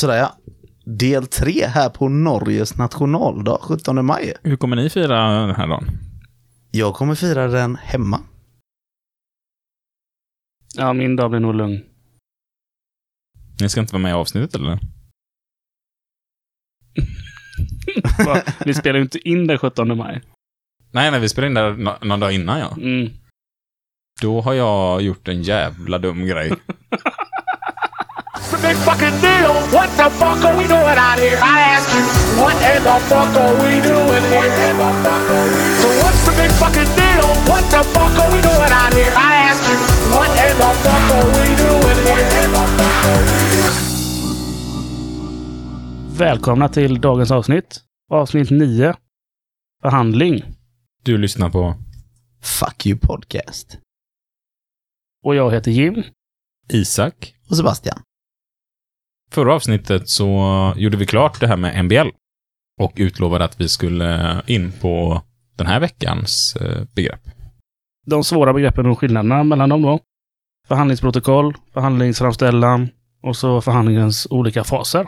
Sådär ja. Del 3 här på Norges nationaldag, 17 maj. Hur kommer ni fira den här dagen? Jag kommer fira den hemma. Ja, min dag blir nog lugn. Ni ska inte vara med i avsnittet eller? Vi spelar ju inte in den 17 maj. Nej, nej, vi spelar in nå- någon dag innan ja. Mm. Då har jag gjort en jävla dum grej. Fucking deal. What the fuck are we doing out here? I ask you, what in the fuck are we doing here? So what's the big fucking deal? What the fuck are we doing out here? I ask you, what in the fuck are we doing here? Välkomna till dagens avsnitt. Avsnitt 9. Förhandling. Du lyssnar på Fuck you podcast. Och jag heter Jim. Isak. Och Sebastian. Förra avsnittet så gjorde vi klart det här med MBL och utlovade att vi skulle in på den här veckans eh, begrepp. De svåra begreppen och skillnaderna mellan dem då. Förhandlingsprotokoll, förhandlingsframställan och så förhandlingens olika faser.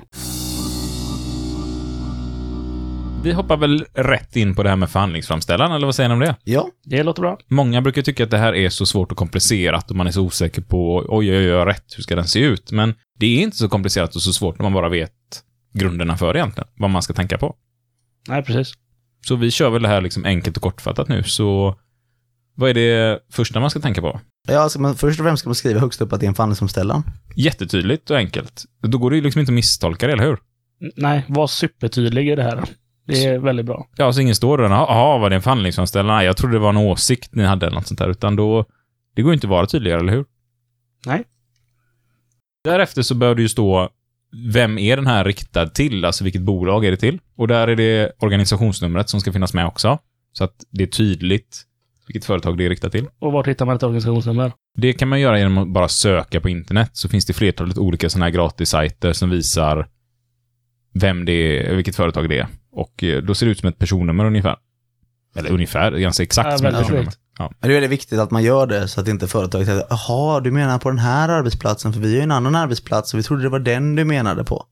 Vi hoppar väl rätt in på det här med förhandlingsframställan, eller vad säger ni om det? Ja, Det låter bra. Många brukar tycka att det här är så svårt och komplicerat och man är så osäker på oj, oj, oj, jag rätt, hur ska den se ut? Men det är inte så komplicerat och så svårt när man bara vet grunderna för egentligen, vad man ska tänka på. Nej, precis. Så vi kör väl det här liksom enkelt och kortfattat nu, så vad är det första man ska tänka på? ja ska man, först och främst ska man skriva högst upp att det är en förhandlingsframställan. Jättetydligt och enkelt. Då går det ju liksom inte att misstolka det, eller hur? Nej, var supertydlig i det här. Det är väldigt bra. Ja, så ingen står där och jaha, var det en förhandlingsframställan? Nej, jag trodde det var en åsikt ni hade eller något sånt där, utan då, det går ju inte att vara tydligare, eller hur? Nej. Därefter så bör det ju stå vem är den här riktad till? Alltså vilket bolag är det till? Och där är det organisationsnumret som ska finnas med också. Så att det är tydligt vilket företag det är riktat till. Och var hittar man ett organisationsnummer? Det kan man göra genom att bara söka på internet, så finns det flertalet olika sådana här gratissajter som visar vem det är, vilket företag det är. Och eh, då ser det ut som ett personnummer ungefär. Eller ungefär, ganska exakt Ja, som ett personnummer. Ja. Men det är väldigt viktigt att man gör det så att inte företaget säger jaha, du menar på den här arbetsplatsen för vi har ju en annan arbetsplats och vi trodde det var den du menade på.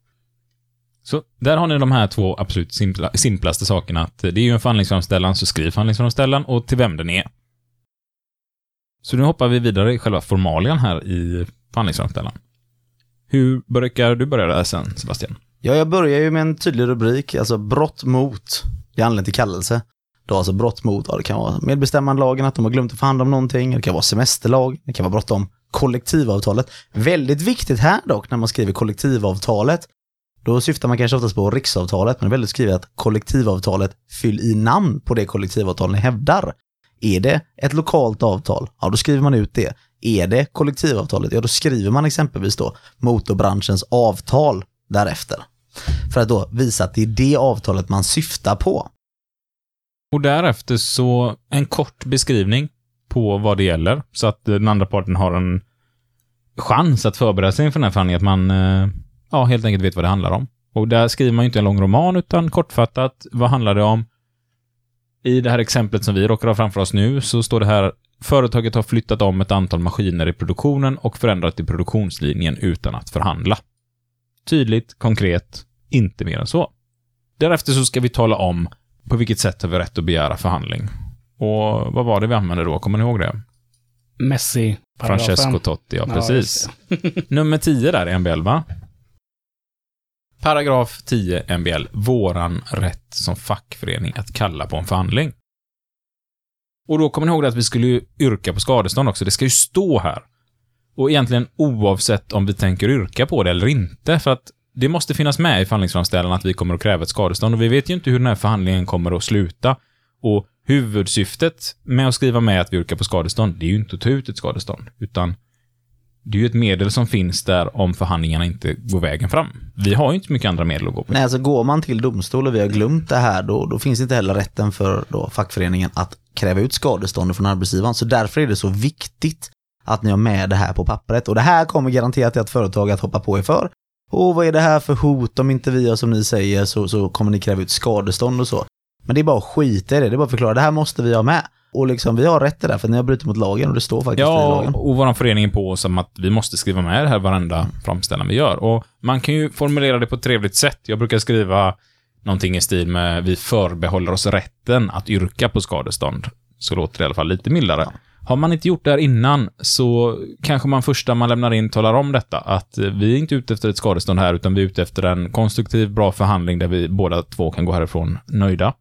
Så där har ni de här två absolut simpla, simplaste sakerna. Att det är ju en förhandlingsframställan, så skriv förhandlingsframställan och till vem den är. Så nu hoppar vi vidare i själva formalian här i förhandlingsframställan. Hur brukar du börja där sen, Sebastian? Ja, jag börjar ju med en tydlig rubrik, alltså brott mot, det är anledning till kallelse. Då alltså brott mot, ja det kan vara medbestämmandelagen, att de har glömt att förhandla om någonting, det kan vara semesterlag, det kan vara brott om kollektivavtalet. Väldigt viktigt här dock när man skriver kollektivavtalet, då syftar man kanske oftast på riksavtalet, men det är väldigt skrivet att kollektivavtalet fyll i namn på det kollektivavtal ni hävdar. Är det ett lokalt avtal, ja då skriver man ut det. Är det kollektivavtalet, ja då skriver man exempelvis då motorbranschens avtal därefter. För att då visa att det är det avtalet man syftar på. Och därefter så en kort beskrivning på vad det gäller, så att den andra parten har en chans att förbereda sig inför den här förhandlingen, att man eh, ja, helt enkelt vet vad det handlar om. Och där skriver man ju inte en lång roman, utan kortfattat, vad handlar det om? I det här exemplet som vi råkar ha framför oss nu så står det här Företaget har flyttat om ett antal maskiner i produktionen och förändrat i produktionslinjen utan att förhandla. Tydligt, konkret, inte mer än så. Därefter så ska vi tala om på vilket sätt har vi rätt att begära förhandling. Och vad var det vi använde då? Kommer ni ihåg det? Messi. Francesco Totti, ja Ja, precis. Nummer 10 där i MBL, va? Paragraf 10 MBL. Våran rätt som fackförening att kalla på en förhandling. Och då kommer ni ihåg att vi skulle ju yrka på skadestånd också. Det ska ju stå här. Och egentligen oavsett om vi tänker yrka på det eller inte, för att det måste finnas med i förhandlingsframställan att vi kommer att kräva ett skadestånd och vi vet ju inte hur den här förhandlingen kommer att sluta. Och huvudsyftet med att skriva med att vi yrkar på skadestånd, det är ju inte att ta ut ett skadestånd, utan det är ju ett medel som finns där om förhandlingarna inte går vägen fram. Vi har ju inte mycket andra medel att gå på. Nej, alltså går man till domstol och vi har glömt det här, då, då finns inte heller rätten för då fackföreningen att kräva ut skadestånd från arbetsgivaren. Så därför är det så viktigt att ni har med det här på pappret. Och det här kommer garanterat ert företag att hoppa på er för. Och vad är det här för hot? Om inte vi gör som ni säger så, så kommer ni kräva ut skadestånd och så. Men det är bara att skita i det, det är bara att förklara, det här måste vi ha med. Och liksom, vi har rätt i det där, för ni har brutit mot lagen och det står faktiskt i Ja, lagen. och vår förening är på oss om att vi måste skriva med det här varenda framställan vi gör. Och man kan ju formulera det på ett trevligt sätt. Jag brukar skriva någonting i stil med vi förbehåller oss rätten att yrka på skadestånd. Så låter det i alla fall lite mildare. Har man inte gjort det här innan så kanske man första man lämnar in talar om detta. Att eh, vi är inte ute efter ett skadestånd här, utan vi är ute efter en konstruktiv, bra förhandling där vi båda två kan gå härifrån nöjda.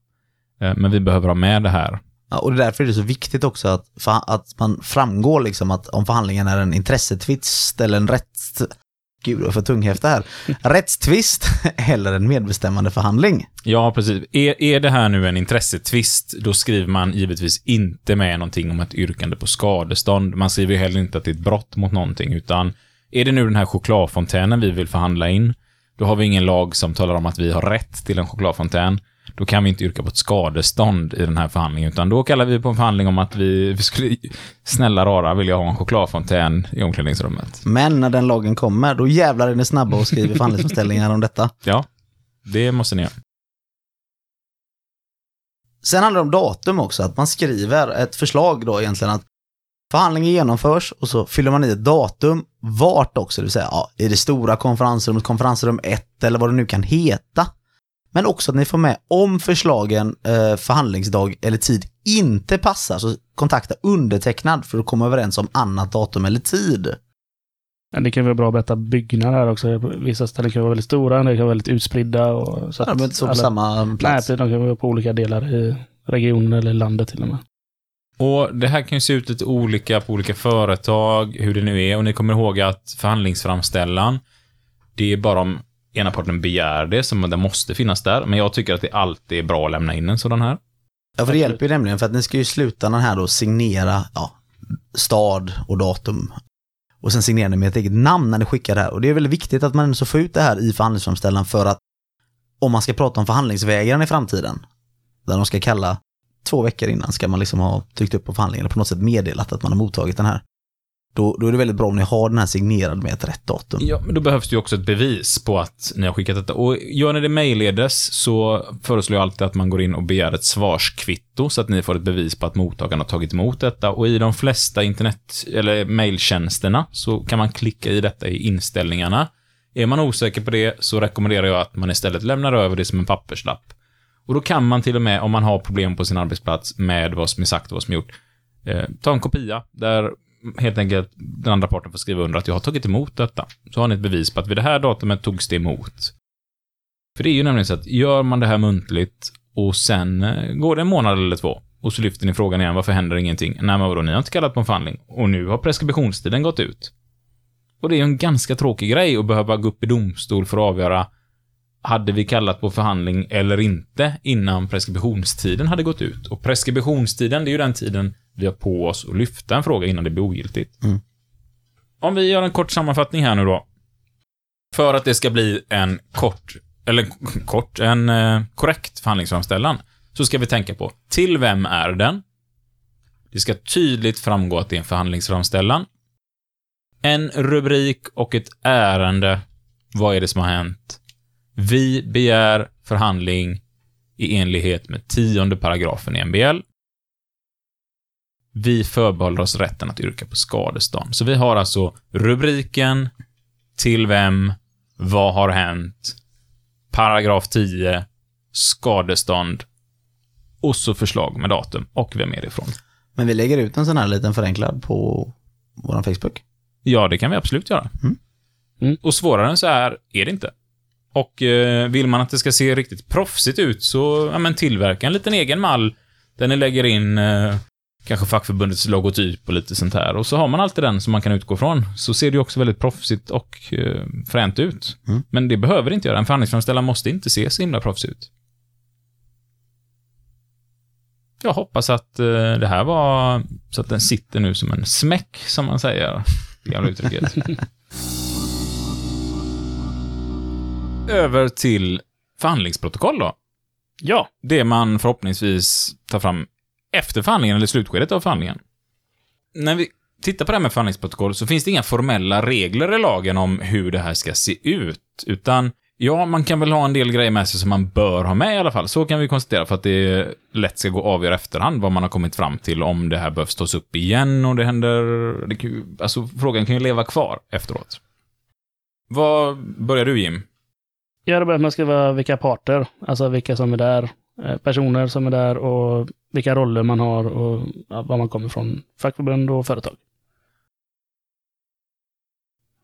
Eh, men vi behöver ha med det här. Ja, och det är därför är det så viktigt också att, att man framgår liksom att om förhandlingen är en intressetvist eller en rätts... Gud, är för tunghäfta här. Rättstvist eller en medbestämmande förhandling. Ja, precis. Är, är det här nu en intressetvist, då skriver man givetvis inte med någonting om ett yrkande på skadestånd. Man skriver ju heller inte att det är ett brott mot någonting, utan är det nu den här chokladfontänen vi vill förhandla in, då har vi ingen lag som talar om att vi har rätt till en chokladfontän. Då kan vi inte yrka på ett skadestånd i den här förhandlingen, utan då kallar vi på en förhandling om att vi, vi skulle, snälla rara, vill jag ha en chokladfontän i omklädningsrummet. Men när den lagen kommer, då jävlar är ni snabba och skriver förhandlingsförställningar om detta. Ja, det måste ni göra. Sen handlar det om datum också, att man skriver ett förslag då egentligen att förhandlingen genomförs och så fyller man i ett datum vart också, det vill säga ja, i det stora konferensrummet, konferensrum 1 eller vad det nu kan heta. Men också att ni får med om förslagen eh, förhandlingsdag eller tid inte passar, så kontakta undertecknad för att komma överens om annat datum eller tid. Men det kan vara bra att berätta byggnader här också. Vissa ställen kan vara väldigt stora, det kan vara väldigt utspridda. Och, så Ja, de är inte så på alla- samma Nej, plats. precis, de kan vara på olika delar i regionen eller landet till och med. Och det här kan ju se ut lite olika på olika företag, hur det nu är. Och ni kommer ihåg att förhandlingsframställan, det är bara om ena parten begär det så den måste finnas där. Men jag tycker att det alltid är bra att lämna in en sådan här. Ja, för det hjälper ju nämligen för att ni ska ju sluta den här då signera ja, stad och datum. Och sen signerar ni med ett eget namn när ni skickar det här. Och det är väldigt viktigt att man ändå så får ut det här i förhandlingsframställan för att om man ska prata om förhandlingsvägran i framtiden, där de ska kalla två veckor innan ska man liksom ha tryckt upp på förhandlingen eller på något sätt meddelat att man har mottagit den här. Då, då är det väldigt bra om ni har den här signerad med ett rätt datum. Ja, men då behövs det ju också ett bevis på att ni har skickat detta. Och gör ni det mejlledes så föreslår jag alltid att man går in och begär ett svarskvitto så att ni får ett bevis på att mottagaren har tagit emot detta. Och i de flesta internet eller mejltjänsterna så kan man klicka i detta i inställningarna. Är man osäker på det så rekommenderar jag att man istället lämnar över det som en papperslapp. Och då kan man till och med, om man har problem på sin arbetsplats med vad som är sagt och vad som är gjort, eh, ta en kopia där helt enkelt den andra parten får skriva under att jag har tagit emot detta. Så har ni ett bevis på att vid det här datumet togs det emot. För det är ju nämligen så att gör man det här muntligt och sen eh, går det en månad eller två och så lyfter ni frågan igen, varför händer ingenting? Nej, men vadå, ni har inte kallat på en förhandling och nu har preskriptionstiden gått ut. Och det är ju en ganska tråkig grej att behöva gå upp i domstol för att avgöra hade vi kallat på förhandling eller inte innan preskriptionstiden hade gått ut. Och preskriptionstiden, det är ju den tiden vi har på oss att lyfta en fråga innan det blir ogiltigt. Mm. Om vi gör en kort sammanfattning här nu då. För att det ska bli en kort, eller kort, en eh, korrekt förhandlingsframställan, så ska vi tänka på, till vem är den? Det ska tydligt framgå att det är en förhandlingsframställan. En rubrik och ett ärende. Vad är det som har hänt? Vi begär förhandling i enlighet med tionde paragrafen i MBL. Vi förbehåller oss rätten att yrka på skadestånd. Så vi har alltså rubriken, till vem, vad har hänt, paragraf 10, skadestånd och så förslag med datum och vem är det ifrån. Men vi lägger ut en sån här liten förenklad på vår Facebook. Ja, det kan vi absolut göra. Mm. Mm. Och svårare än så här är det inte. Och eh, vill man att det ska se riktigt proffsigt ut så, ja men tillverka en liten egen mall där ni lägger in eh, kanske fackförbundets logotyp och lite sånt här. Och så har man alltid den som man kan utgå från. Så ser det ju också väldigt proffsigt och eh, fränt ut. Mm. Men det behöver det inte göra. En förhandlingsframställan måste inte se så himla proffsigt ut. Jag hoppas att eh, det här var så att den sitter nu som en smäck, som man säger. Det gamla uttrycket. Över till förhandlingsprotokoll då. Ja, Det man förhoppningsvis tar fram efter förhandlingen, eller slutskedet av förhandlingen. När vi tittar på det här med förhandlingsprotokoll så finns det inga formella regler i lagen om hur det här ska se ut, utan Ja, man kan väl ha en del grejer med sig som man bör ha med i alla fall. Så kan vi konstatera för att det lätt ska gå att avgöra efterhand vad man har kommit fram till, om det här behövs tas upp igen och det händer... Det kan alltså, frågan kan ju leva kvar efteråt. Vad börjar du, Jim? Jag hade börjat med att skriva vilka parter, alltså vilka som är där, personer som är där och vilka roller man har och var man kommer från, fackförbund och företag.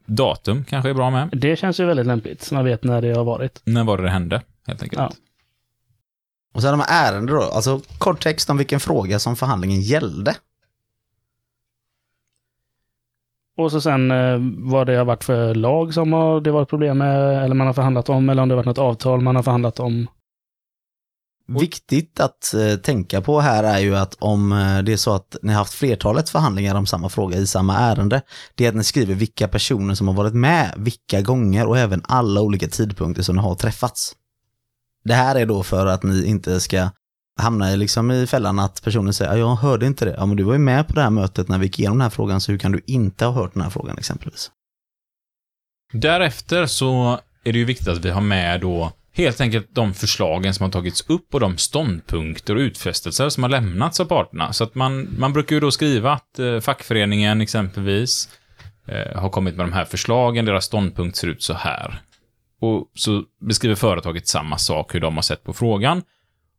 Datum kanske är bra med. Det känns ju väldigt lämpligt, så man vet när det har varit. När var det det hände, helt enkelt. Ja. Och sen de här ärenden då, alltså kort text om vilken fråga som förhandlingen gällde. Och så sen eh, vad det har varit för lag som har, det varit problem med, eller man har förhandlat om, eller om det har varit något avtal man har förhandlat om. Viktigt att eh, tänka på här är ju att om eh, det är så att ni har haft flertalet förhandlingar om samma fråga i samma ärende, det är att ni skriver vilka personer som har varit med, vilka gånger och även alla olika tidpunkter som ni har träffats. Det här är då för att ni inte ska hamna i, liksom i fällan att personen säger "Ja, jag hörde inte det. Ja, men du var ju med på det här mötet när vi gick igenom den här frågan, så hur kan du inte ha hört den här frågan exempelvis? Därefter så är det ju viktigt att vi har med då helt enkelt de förslagen som har tagits upp och de ståndpunkter och utfästelser som har lämnats av parterna. Så att man, man brukar ju då skriva att eh, fackföreningen exempelvis eh, har kommit med de här förslagen, deras ståndpunkt ser ut så här. Och så beskriver företaget samma sak, hur de har sett på frågan.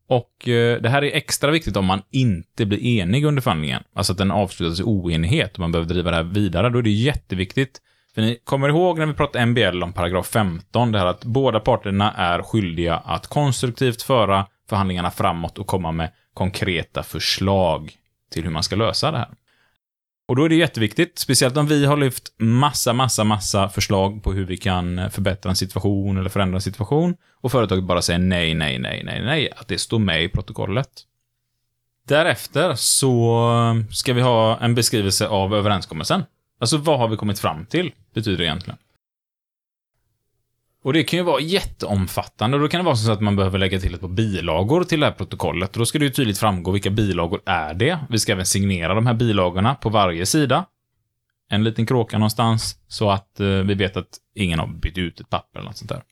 Och eh, det här är extra viktigt om man inte blir enig under förhandlingen. Alltså att den avslutas i oenighet och man behöver driva det här vidare. Då är det jätteviktigt. För ni kommer ihåg när vi pratade MBL om paragraf 15, det här att båda parterna är skyldiga att konstruktivt föra förhandlingarna framåt och komma med konkreta förslag till hur man ska lösa det här. Och då är det jätteviktigt, speciellt om vi har lyft massa, massa, massa förslag på hur vi kan förbättra en situation eller förändra en situation och företaget bara säger nej, nej, nej, nej, nej, att det står med i protokollet. Därefter så ska vi ha en beskrivelse av överenskommelsen. Alltså vad har vi kommit fram till, betyder det egentligen. Och det kan ju vara jätteomfattande och då kan det vara så att man behöver lägga till ett par bilagor till det här protokollet och då ska det ju tydligt framgå vilka bilagor är det. Vi ska även signera de här bilagorna på varje sida. En liten kråka någonstans så att eh, vi vet att ingen har bytt ut ett papper eller något sånt där.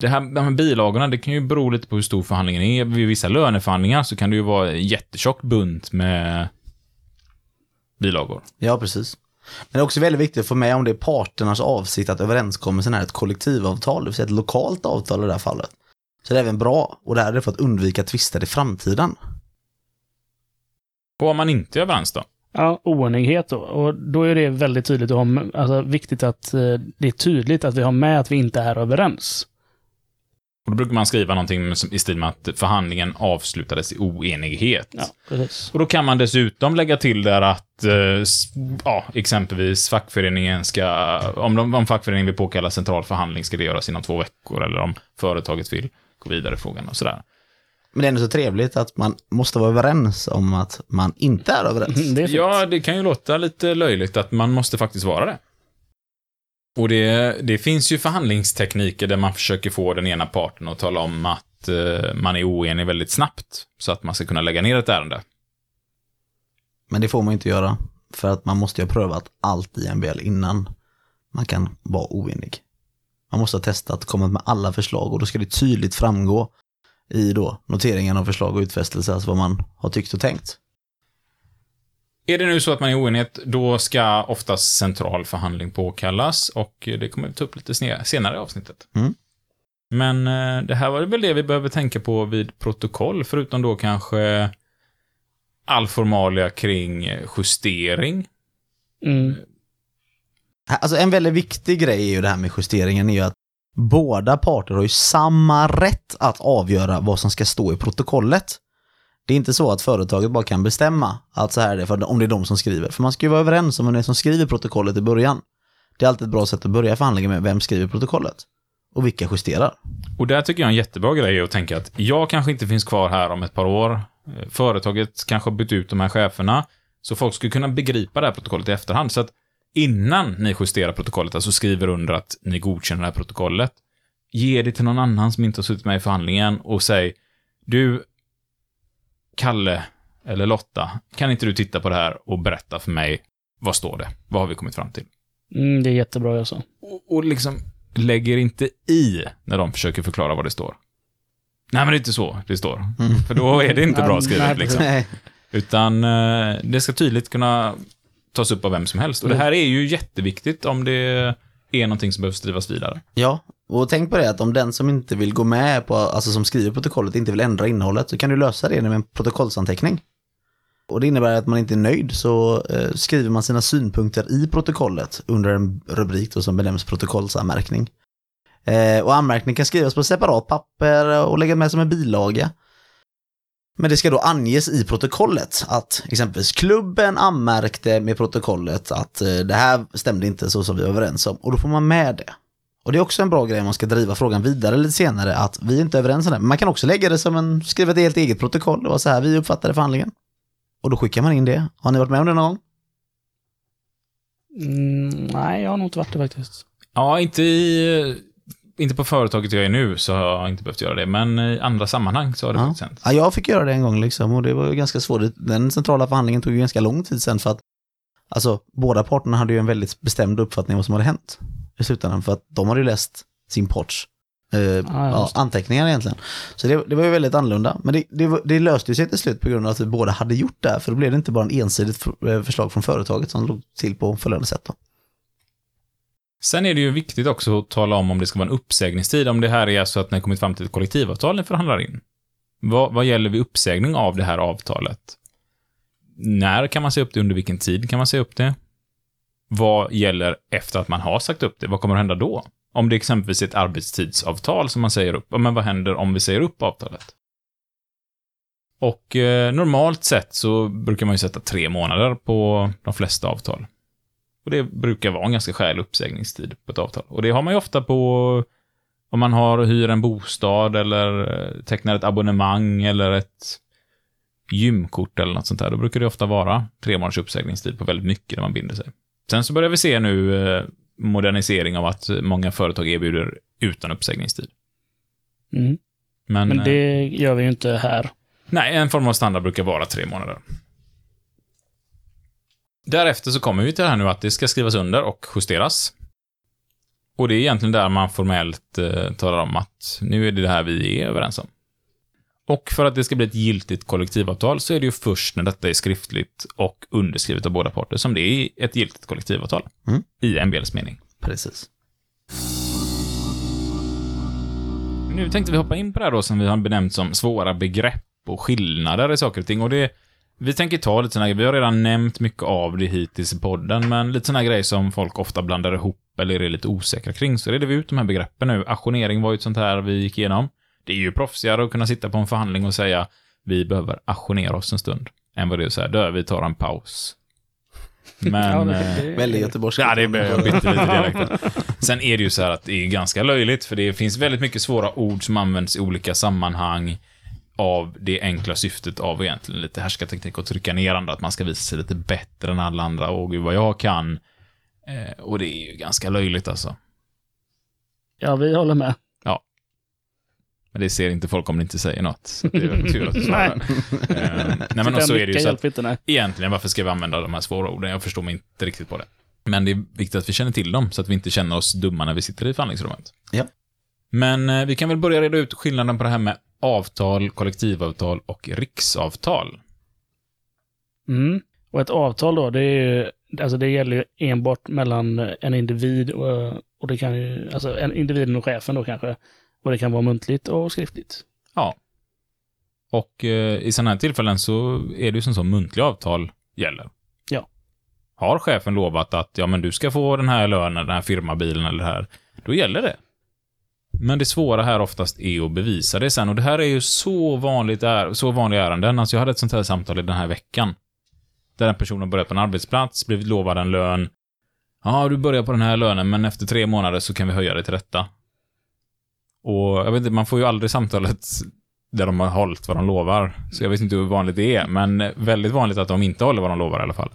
Det här, de här bilagorna, det kan ju bero lite på hur stor förhandlingen är. Vid vissa löneförhandlingar så kan det ju vara en jättetjock bunt med bilagor. Ja, precis. Men det är också väldigt viktigt att få med om det är parternas avsikt att överenskommelsen är ett kollektivavtal, det vill säga ett lokalt avtal i det här fallet. Så det är även bra, och det här är för att undvika tvister i framtiden. Och om man inte är överens då? Ja, oenighet då. Och då är det väldigt tydligt att ha, alltså viktigt att eh, det är tydligt att vi har med att vi inte är överens. Och då brukar man skriva någonting som- i stil med att förhandlingen avslutades i oenighet. Ja, precis. Och då kan man dessutom lägga till där att, eh, ja, exempelvis fackföreningen ska, om, de, om fackföreningen vill påkalla central förhandling ska det göras inom två veckor, eller om företaget vill gå vidare i frågan och sådär. Men det är ändå så trevligt att man måste vara överens om att man inte är överens. Mm, Det är. Ja, det kan ju låta lite löjligt att man måste faktiskt vara det. Och det, det finns ju förhandlingstekniker där man försöker få den ena parten att tala om att eh, man är oenig väldigt snabbt, så att man ska kunna lägga ner ett ärende. Men det får man inte göra, för att man måste ju ha prövat allt i MBL innan man kan vara oenig. Man måste ha testat, kommit med alla förslag och då ska det tydligt framgå i då noteringen av förslag och utfästelser, alltså vad man har tyckt och tänkt. Är det nu så att man är oenighet, då ska oftast central förhandling påkallas och det kommer vi ta upp lite senare i avsnittet. Mm. Men eh, det här var väl det vi behöver tänka på vid protokoll, förutom då kanske all formalia kring eh, justering. Mm. Alltså en väldigt viktig grej är ju det här med justeringen är ju att båda parter har ju samma rätt att avgöra vad som ska stå i protokollet. Det är inte så att företaget bara kan bestämma att så här är det, för om det är de som skriver. För man ska ju vara överens om vem det är som skriver protokollet i början. Det är alltid ett bra sätt att börja förhandlingen med, vem skriver protokollet? Och vilka justerar? Och där tycker jag en jättebra grej är att tänka att jag kanske inte finns kvar här om ett par år. Företaget kanske har bytt ut de här cheferna. Så folk skulle kunna begripa det här protokollet i efterhand. Så att innan ni justerar protokollet, alltså skriver under att ni godkänner det här protokollet, ge det till någon annan som inte har suttit med i förhandlingen och säg, du, Kalle eller Lotta, kan inte du titta på det här och berätta för mig, vad står det? Vad har vi kommit fram till? Mm, det är jättebra jag sa. Och, och liksom, lägger inte i när de försöker förklara vad det står. Nej, men det är inte så det står. För då är det inte bra skrivet. Liksom. Nej. Utan eh, det ska tydligt kunna tas upp av vem som helst. Och det här är ju jätteviktigt om det är någonting som behöver skrivas vidare. Ja, och tänk på det att om den som inte vill gå med på, alltså som skriver protokollet inte vill ändra innehållet så kan du lösa det med en protokollsanteckning. Och det innebär att man inte är nöjd så eh, skriver man sina synpunkter i protokollet under en rubrik då som benämns protokollsanmärkning. Eh, och anmärkning kan skrivas på separat papper och läggas med som en bilaga. Men det ska då anges i protokollet att exempelvis klubben anmärkte med protokollet att eh, det här stämde inte så som vi var överens om. Och då får man med det. Och det är också en bra grej om man ska driva frågan vidare lite senare att vi är inte överens om det. Men man kan också lägga det som en, skriva ett helt eget protokoll. Det var så här vi uppfattade förhandlingen. Och då skickar man in det. Har ni varit med om det någon gång? Mm, nej, jag har nog inte varit det faktiskt. Ja, inte i... Inte på företaget jag är nu så har jag inte behövt göra det, men i andra sammanhang så har det Ja. faktiskt hänt. Ja, jag fick göra det en gång liksom och det var ju ganska svårt. Den centrala förhandlingen tog ju ganska lång tid sen för att alltså båda parterna hade ju en väldigt bestämd uppfattning om vad som hade hänt i slutändan för att de hade ju läst sin parts eh, ja, just det. anteckningar egentligen. Så det, det var ju väldigt annorlunda. Men det, det, det löste ju sig till slut på grund av att vi båda hade gjort det här för då blev det inte bara en ensidigt eh, förslag från företaget som låg till på följande sätt. Då. Sen är det ju viktigt också att tala om om det ska vara en uppsägningstid, om det här är så att ni har kommit fram till ett kollektivavtal ni förhandlar in. Vad, vad gäller vid uppsägning av det här avtalet? När kan man säga upp det? Under vilken tid kan man säga upp det? Vad gäller efter att man har sagt upp det? Vad kommer att hända då? Om det exempelvis är ett arbetstidsavtal som man säger upp, ja, men vad händer om vi säger upp avtalet? Och eh, normalt sett så brukar man ju sätta tre månader på de flesta avtal. Och det brukar vara en ganska skälig uppsägningstid på ett avtal. Och det har man ju ofta på om man har hyr en bostad eller eh, tecknar ett abonnemang eller ett gymkort eller något sånt där. Då brukar det ofta vara tre månaders uppsägningstid på väldigt mycket när man binder sig. Sen så börjar vi se nu eh, modernisering av att många företag erbjuder utan uppsägningstid. Mm. Men, Men eh, det gör vi ju inte här. Nej, en form av standard brukar vara tre månader. Därefter så kommer vi till det här nu att det ska skrivas under och justeras. Och det är egentligen där man formellt eh, talar om att nu är det det här vi är överens om. Och för att det ska bli ett giltigt kollektivavtal så är det ju först när detta är skriftligt och underskrivet av båda parter som det är ett giltigt kollektivavtal. Mm. I MBLs mening. Precis. Nu tänkte vi hoppa in på det här då som vi har benämnt som svåra begrepp och skillnader i saker och ting. Och det, vi tänker ta lite sådana vi har redan nämnt mycket av det hittills i podden, men lite sådana grejer som folk ofta blandar ihop eller är lite osäkra kring. Så reder vi ut de här begreppen nu. Ajournering var ju ett sånt här vi gick igenom. Det är ju proffsigare att kunna sitta på en förhandling och säga vi behöver ajournera oss en stund. Än vad det är så här, dö, vi tar en paus. Men... Eh, Väldigt göteborgska. Ja, det är jag bytte lite dialekten. Sen är det ju så här att det är ganska löjligt, för det finns väldigt mycket svåra ord som används i olika sammanhang av det enkla syftet av egentligen lite härskarteknik och trycka ner andra, att man ska visa sig lite bättre än alla andra. Och gud vad jag kan. Eh, och det är ju ganska löjligt alltså. Ja, vi håller med. Men det ser inte folk om ni inte säger något. Så det är väl tur att du svarar. Eh, nej men och så är det ju så att inte, nej. egentligen, varför ska vi använda de här svåra orden? Jag förstår mig inte riktigt på det. Men det är viktigt att vi känner till dem, så att vi inte känner oss dumma när vi sitter i förhandlingsrummet. Ja. Men eh, vi kan väl börja reda ut skillnaden på det här med avtal, kollektivavtal och riksavtal. Mm. Och ett avtal då, det är ju, alltså det gäller ju enbart mellan en individ och, och det kan ju, alltså en individen och chefen då kanske. Och det kan vara muntligt och skriftligt. Ja. Och eh, i sådana här tillfällen så är det ju som så muntliga avtal gäller. Ja. Har chefen lovat att ja, men du ska få den här lönen, den här firmabilen eller det här, då gäller det. Men det svåra här oftast är att bevisa det sen och det här är ju så vanligt, är, så vanliga ärenden. Alltså jag hade ett sånt här samtal i den här veckan. Där en person har börjat på en arbetsplats, blivit lovad en lön. Ja, du börjar på den här lönen, men efter tre månader så kan vi höja det till detta. Och jag vet inte, man får ju aldrig samtalet där de har hållit vad de lovar. Så jag vet inte hur vanligt det är, men väldigt vanligt att de inte håller vad de lovar i alla fall.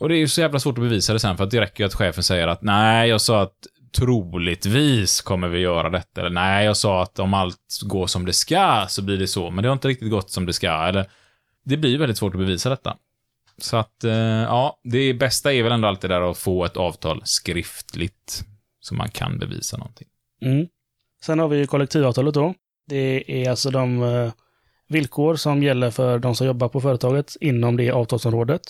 Och det är ju så jävla svårt att bevisa det sen, för att det räcker ju att chefen säger att nej, jag sa att troligtvis kommer vi göra detta, eller nej, jag sa att om allt går som det ska så blir det så, men det har inte riktigt gått som det ska, eller det blir ju väldigt svårt att bevisa detta. Så att, eh, ja, det bästa är väl ändå alltid där att få ett avtal skriftligt Så man kan bevisa någonting. Mm. Sen har vi ju kollektivavtalet då. Det är alltså de eh, villkor som gäller för de som jobbar på företaget inom det avtalsområdet.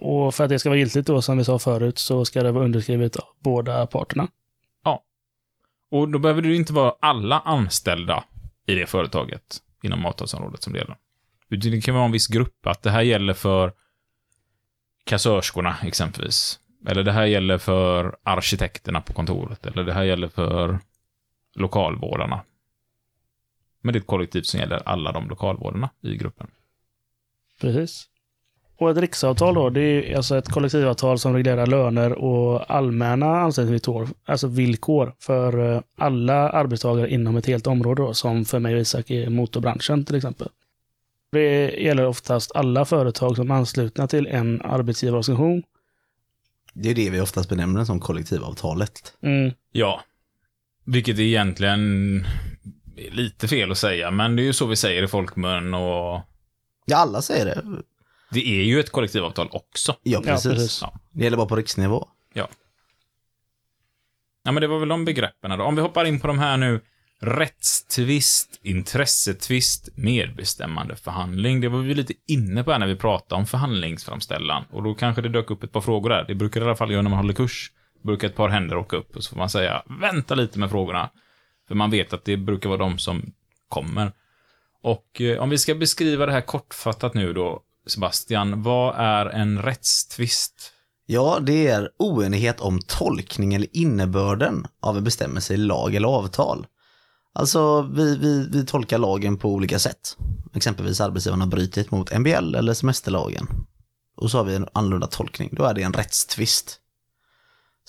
Och för att det ska vara giltigt då, som vi sa förut, så ska det vara underskrivet av båda parterna. Ja. Och då behöver det ju inte vara alla anställda i det företaget inom avtalsområdet som det gäller. Utan Det kan vara en viss grupp, att det här gäller för kassörskorna exempelvis. Eller det här gäller för arkitekterna på kontoret. Eller det här gäller för lokalvårdarna. Men det är ett kollektiv som gäller alla de lokalvårdarna i gruppen. Precis. Och ett riksavtal då, det är alltså ett kollektivavtal som reglerar löner och allmänna anställningsvillkor, alltså villkor för eh, alla arbetstagare inom ett helt område då, som för mig och Isak är motorbranschen till exempel. Det gäller oftast alla företag som är anslutna till en arbetsgivarorganisation. Det är det vi oftast benämner som kollektivavtalet. Mm. Ja. Vilket är egentligen är lite fel att säga, men det är ju så vi säger i folkmun och Ja, alla säger det. det är ju ett kollektivavtal också. Ja, precis. precis. Ja. Det gäller bara på riksnivå. Ja. Ja, men det var väl de begreppen då. Om vi hoppar in på de här nu. Rättstvist, intressetvist, medbestämmandeförhandling. Det var vi lite inne på här när vi pratade om förhandlingsframställan. Och då kanske det dök upp ett par frågor där. Det brukar i alla fall göra när man håller kurs. Brukar ett par händer åka upp och så får man säga vänta lite med frågorna. För man vet att det brukar vara de som kommer. Och eh, om vi ska beskriva det här kortfattat nu då, Sebastian. Vad är en rättstvist? Ja, det är oenighet om tolkning eller innebörden av en bestämmelse i lag eller avtal. Alltså, vi, vi, vi tolkar lagen på olika sätt. Exempelvis arbetsgivaren har brutit mot MBL eller semesterlagen. Och så har vi en annorlunda tolkning, då är det en rättstvist.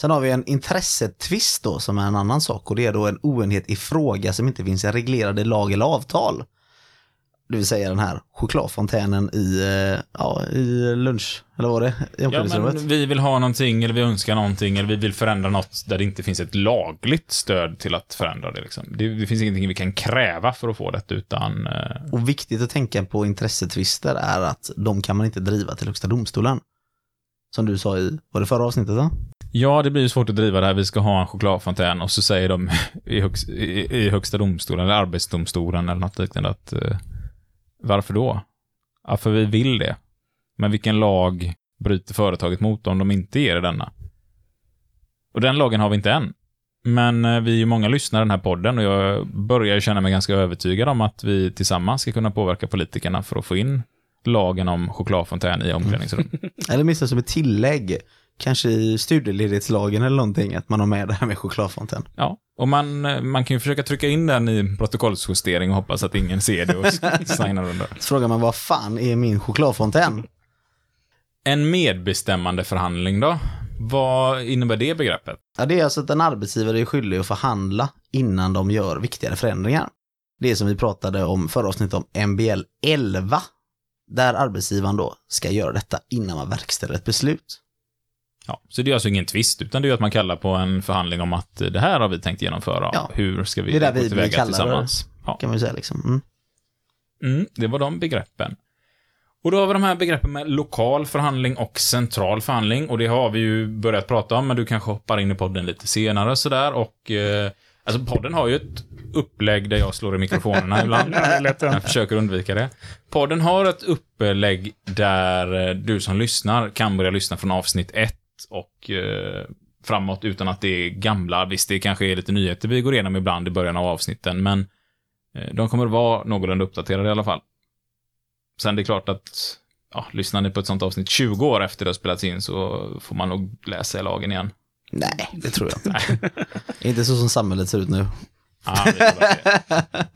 Sen har vi en intressetvist då, som är en annan sak och det är då en oenighet i fråga som inte finns i lag eller avtal. Det vill säga den här chokladfontänen i, eh, ja, i lunch, eller vad det? Ja, men vi vill ha någonting, eller vi önskar någonting, eller vi vill förändra något där det inte finns ett lagligt stöd till att förändra det. Liksom. Det, det finns ingenting vi kan kräva för att få det, utan... Eh, Och viktigt att tänka på intressetvister är att de kan man inte driva till Högsta domstolen. Som du sa i, var det förra avsnittet då? Ja, det blir ju svårt att driva det här. Vi ska ha en chokladfontän och så säger de i, högst, i, i Högsta domstolen, eller Arbetsdomstolen eller något liknande att... Eh, varför då? Ja, för vi vill det. Men vilken lag bryter företaget mot om de inte ger det denna? Och den lagen har vi inte än. Men eh, vi är ju många lyssnare i den här podden och jag börjar ju känna mig ganska övertygad om att vi tillsammans ska kunna påverka politikerna för att få in lagen om chokladfontän i omklädningsrum. Eller minst som ett tillägg, kanske i studieledighetslagen eller någonting, att man har med det här med chokladfontän. Ja, och man, eh, man kan ju försöka trycka in den i protokollsjustering och hoppas att ingen ser det och signar under. Så frågar man vad fan är min chokladfontän? En medbestämmandeförhandling då? Vad innebär det begreppet? Ja, det är alltså att en arbetsgivare är skyldig att förhandla innan de gör viktigare förändringar. Det är som vi pratade om förra avsnittet om MBL 11, där arbetsgivaren då ska göra detta innan man verkställer ett beslut. Ja, så det är alltså ingen tvist, utan det är att man kallar på en förhandling om att det här har vi tänkt genomföra. Ja. Hur ska vi Det är där gå tillväga kallar det. tillsammans? Ja. Kan man säga liksom. Mm. Mm, det var de begreppen. Och då har vi de här begreppen med lokal förhandling och central förhandling. Och det har vi ju börjat prata om, men du kanske hoppar in i podden lite senare sådär. Och eh, alltså podden har ju ett upplägg där jag slår i mikrofonerna ibland. Jag försöker undvika det. Podden har ett upplägg där du som lyssnar kan börja lyssna från avsnitt och eh, framåt utan att det är gamla. Visst, det kanske är lite nyheter vi går igenom ibland i början av avsnitten, men eh, de kommer att vara någorlunda uppdaterade i alla fall. Sen det är klart att, ja, lyssnar ni på ett sånt avsnitt 20 år efter det har spelats in så får man nog läsa i lagen igen. Nej, det tror jag inte. inte så som samhället ser ut nu.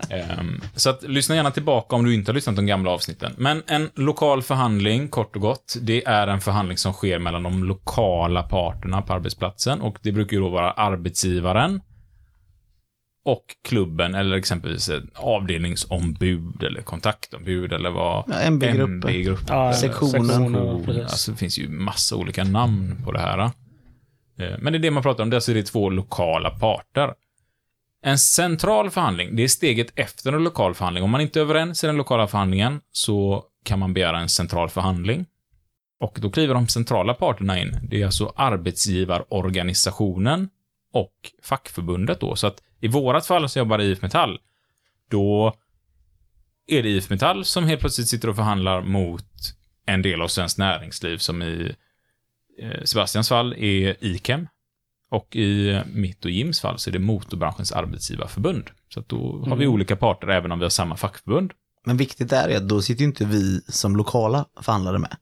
Ehm, så att, lyssna gärna tillbaka om du inte har lyssnat på de gamla avsnitten. Men en lokal förhandling, kort och gott, det är en förhandling som sker mellan de lokala parterna på arbetsplatsen och det brukar ju då vara arbetsgivaren och klubben eller exempelvis ett avdelningsombud eller kontaktombud eller vad Ja, MB-gruppen. MB-gruppen. Ja, Sektionen. sektionen. Alltså det finns ju massa olika namn på det här. Eh, Men det är det man pratar om, det är alltså det är två lokala parter. En central förhandling, det är steget efter en lokal förhandling. Om man inte är överens i den lokala förhandlingen så kan man begära en central förhandling. Och då kliver de centrala parterna in. Det är alltså arbetsgivarorganisationen och fackförbundet då. Så att i vårat fall så jobbar IF Metall. Då är det IF Metall som helt plötsligt sitter och förhandlar mot en del av svenskt näringsliv som i eh, Sebastians fall är IKEM. Och i mitt och Jims fall så är det Motorbranschens arbetsgivarförbund. Så att då har vi Mm. olika parter även om vi har samma fackförbund. Men viktigt är att då sitter ju inte vi som lokala förhandlare med.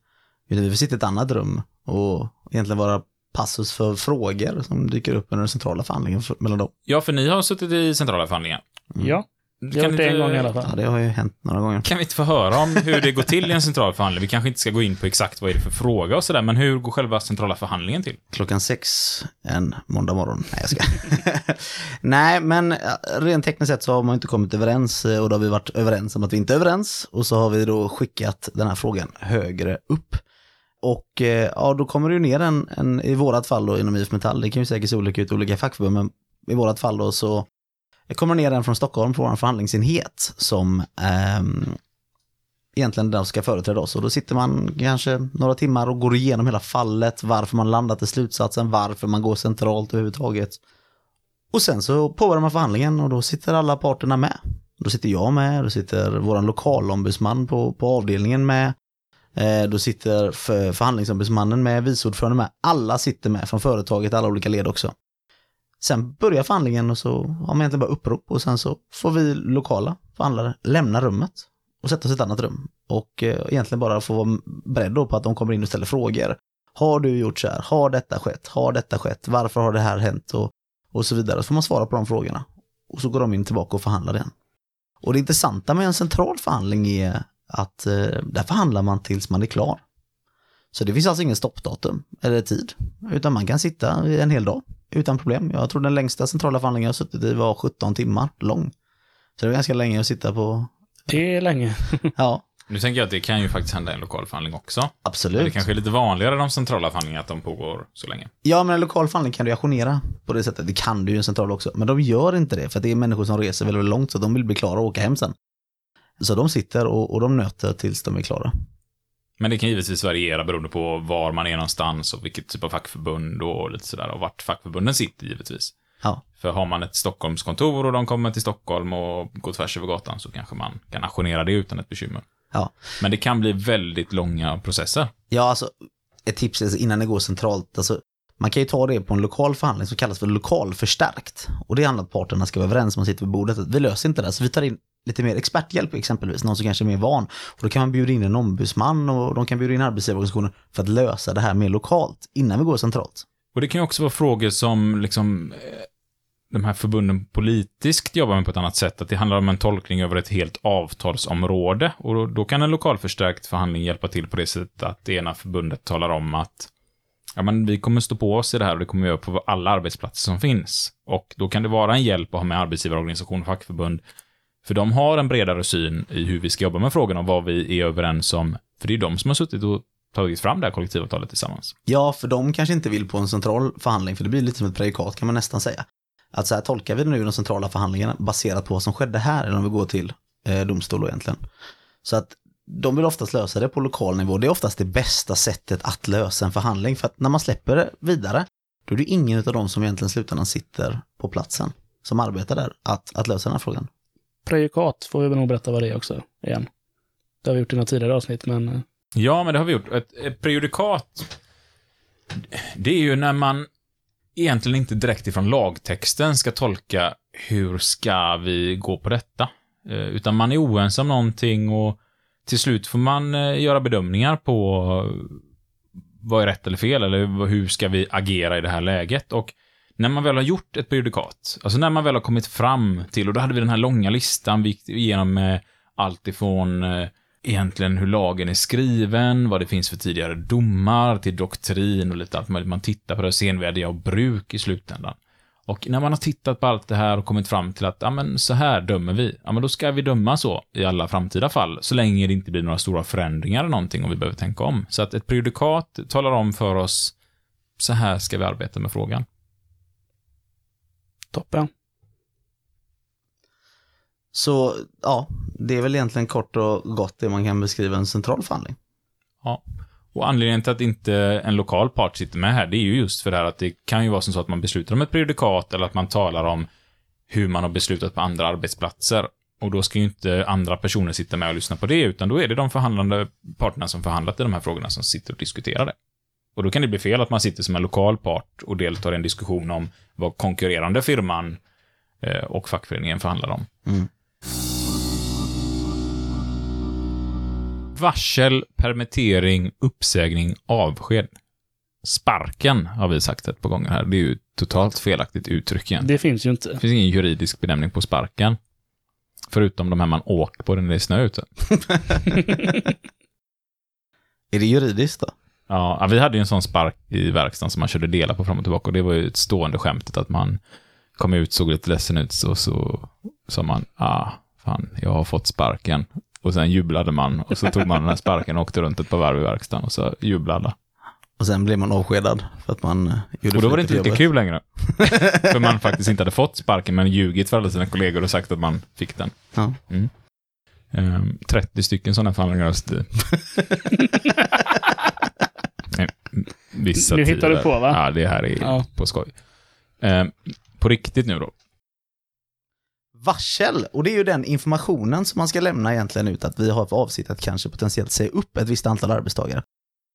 Utan vi får sitta i ett annat rum och egentligen vara passus för frågor som dyker upp under den centrala förhandlingen för- mellan dem. Ja, för ni har suttit i centrala förhandlingar. Ja, Kan jag har gjort det inte- en gång i alla Ja, fall. det har ju hänt några gånger. Kan vi inte få höra om hur det går till i en central förhandling? Vi kanske inte ska gå in på exakt vad är det för fråga och sådär, men hur går själva centrala förhandlingen till? Klockan sex en måndag morgon. Nej, jag ska. Nej, men ja, rent tekniskt sett så har man inte kommit överens eh, och då har vi varit överens om att vi inte är överens och så har vi då skickat den här frågan högre upp. Och eh, ja, då kommer det ju ner en, en i vårat fall då inom IF Metall, det kan ju säkert se olika ut i olika fackförbund, men i vårat fall då så kommer ner en från Stockholm på vår förhandlingsenhet som eh, egentligen den som ska företräda oss. Och då sitter man kanske några timmar och går igenom hela fallet, varför man landat i slutsatsen, varför man går centralt överhuvudtaget. Och sen så påbörjar man förhandlingen och då sitter alla parterna med. Då sitter jag med, då sitter vår lokalombudsman på, på avdelningen med. Eh, då sitter för, förhandlingsombudsmannen med, vice ordförande med. Alla sitter med från företaget, alla olika led också. Sen börjar förhandlingen och så har man egentligen bara upprop och sen så får vi lokala förhandlare lämna rummet och sätta sig i ett annat rum. Och eh, egentligen bara få vara beredd då på att de kommer in och ställer frågor. Har du gjort så här? Har detta skett? Har detta skett? Varför har det här hänt? Och, och så vidare. Så får man svara på de frågorna. Och så går de in tillbaka och förhandlar igen. Och det intressanta med en central förhandling är att eh, där förhandlar man tills man är klar. Så det finns alltså ingen stoppdatum eller tid, utan man kan sitta en hel dag utan problem. Jag tror den längsta centrala förhandlingen jag suttit i var 17 timmar lång. Så det var ganska länge att sitta på, Det är länge. ja, Nu tänker jag att det kan ju faktiskt hända i en lokal förhandling också. Men det absolut. kanske är lite vanligare de centrala förhandlingarna att de pågår så länge. Ja, men en lokal förhandling kan du ajournera på det sättet. Det kan du ju i en central också. Men de gör inte det, för att det är människor som reser väldigt, väldigt långt, så de vill bli klara och åka hem sen. Så de sitter och, och de nöter tills de är klara. Men det kan givetvis variera beroende på var man är någonstans och vilket typ av fackförbund och lite sådär. Och vart fackförbunden sitter givetvis. Ja. För har man ett Stockholmskontor och de kommer till Stockholm och går tvärs över gatan så kanske man kan ajournera det utan ett bekymmer. Ja. Men det kan bli väldigt långa processer. Ja, alltså ett tips är innan det går centralt, alltså man kan ju ta det på en lokal förhandling som kallas för lokalförstärkt. Och det handlar om att parterna ska vara överens om man sitter vid bordet. Vi löser inte det, så vi tar in lite mer experthjälp exempelvis, någon som kanske är mer van. Och då kan man bjuda in en ombudsman och de kan bjuda in arbetsgivarorganisationer för att lösa det här mer lokalt innan vi går centralt. Och det kan ju också vara frågor som liksom eh, de här förbunden politiskt jobbar med på ett annat sätt. Att det handlar om en tolkning över ett helt avtalsområde. Och då, då kan en lokalförstärkt förhandling hjälpa till på det sättet att det ena förbundet talar om att ja, men vi kommer stå på oss i det här och det kommer vi göra på alla arbetsplatser som finns. Och då kan det vara en hjälp att ha med arbetsgivarorganisation och fackförbund. För de har en bredare syn i hur vi ska jobba med frågorna och vad vi är överens om. För det är de som har suttit och tagit fram det här kollektivavtalet tillsammans. Ja, för de kanske inte vill på en central förhandling, för det blir lite som ett prejudikat kan man nästan säga. Att så här tolkar vi nu de centrala förhandlingarna baserat på vad som skedde här, eller om vi går till eh, domstol egentligen. Så att de vill oftast lösa det på lokal nivå. Det är oftast det bästa sättet att lösa en förhandling, för att när man släpper det vidare, då är det ingen av dem som egentligen i slutändan sitter på platsen, som arbetar där, att, att lösa den här frågan. Prejudikat får vi väl nog berätta vad det är också, igen. Det har vi gjort i några tidigare avsnitt, men eh, Ja, men det har vi gjort. Ett, ett prejudikat, det är ju när man egentligen inte direkt ifrån lagtexten ska tolka hur ska vi gå på detta. Eh, utan man är oense om någonting och till slut får man eh, göra bedömningar på vad är rätt eller fel, eller hur ska vi agera i det här läget. Och när man väl har gjort ett prejudikat, alltså när man väl har kommit fram till, och då hade vi den här långa listan, vi gick igenom eh, allt ifrån eh, egentligen hur lagen är skriven, vad det finns för tidigare domar, till doktrin och lite allt möjligt. Man tittar på det senvärdiga och bruk i slutändan. Och när man har tittat på allt det här och kommit fram till att, ja men så här dömer vi. Ja men då ska vi döma så i alla framtida fall, så länge det inte blir några stora förändringar eller någonting och vi behöver tänka om. Så att ett prejudikat talar om för oss, så här ska vi arbeta med frågan toppen. Så ja, det är väl egentligen kort och gott det man kan beskriva en central förhandling. Och anledningen till att inte en lokal part sitter med här, det är ju just för det här att det kan ju vara som så att man beslutar om ett prejudikat eller att man talar om hur man har beslutat på andra arbetsplatser. Och då ska ju inte andra personer sitta med och lyssna på det, utan då är det de förhandlande parterna som förhandlat i de här frågorna som sitter och diskuterar det. Och då kan det bli fel att man sitter som en lokal part och deltar i en diskussion om vad konkurrerande firman eh, och fackföreningen förhandlar om. Mm. Varsel, permittering, uppsägning, avsked. Sparken har vi sagt ett par gånger här. Det är ju totalt felaktigt uttryck igen. Det finns ju inte. Det finns ingen juridisk benämning på sparken. Förutom de här man åker på när det är snö ute. Är det juridiskt då? Ja, vi hade ju en sån spark i verkstaden som man körde delar på fram och tillbaka och det var ju ett stående skämtet att man kom ut, såg lite ledsen ut och så sa man, ah, fan, jag har fått sparken. Och sen jublade man och så tog man den här sparken och åkte runt ett par varv i verkstaden och så jublade. Och sen blev man avskedad för att man eh, gjorde Och då var det inte lika kul längre. för man faktiskt inte hade fått sparken men ljugit för alla sina kollegor och sagt att man fick den. Ja. Ehm, 30 stycken sådana förhandlingar har Vissa Nu hittar tider. du på, va? Ja, det här är Ja. på skoj. Ehm, på riktigt nu då. Varsel, och det är ju den informationen som man ska lämna egentligen ut att vi har för avsikt att kanske potentiellt säga upp ett visst antal arbetstagare.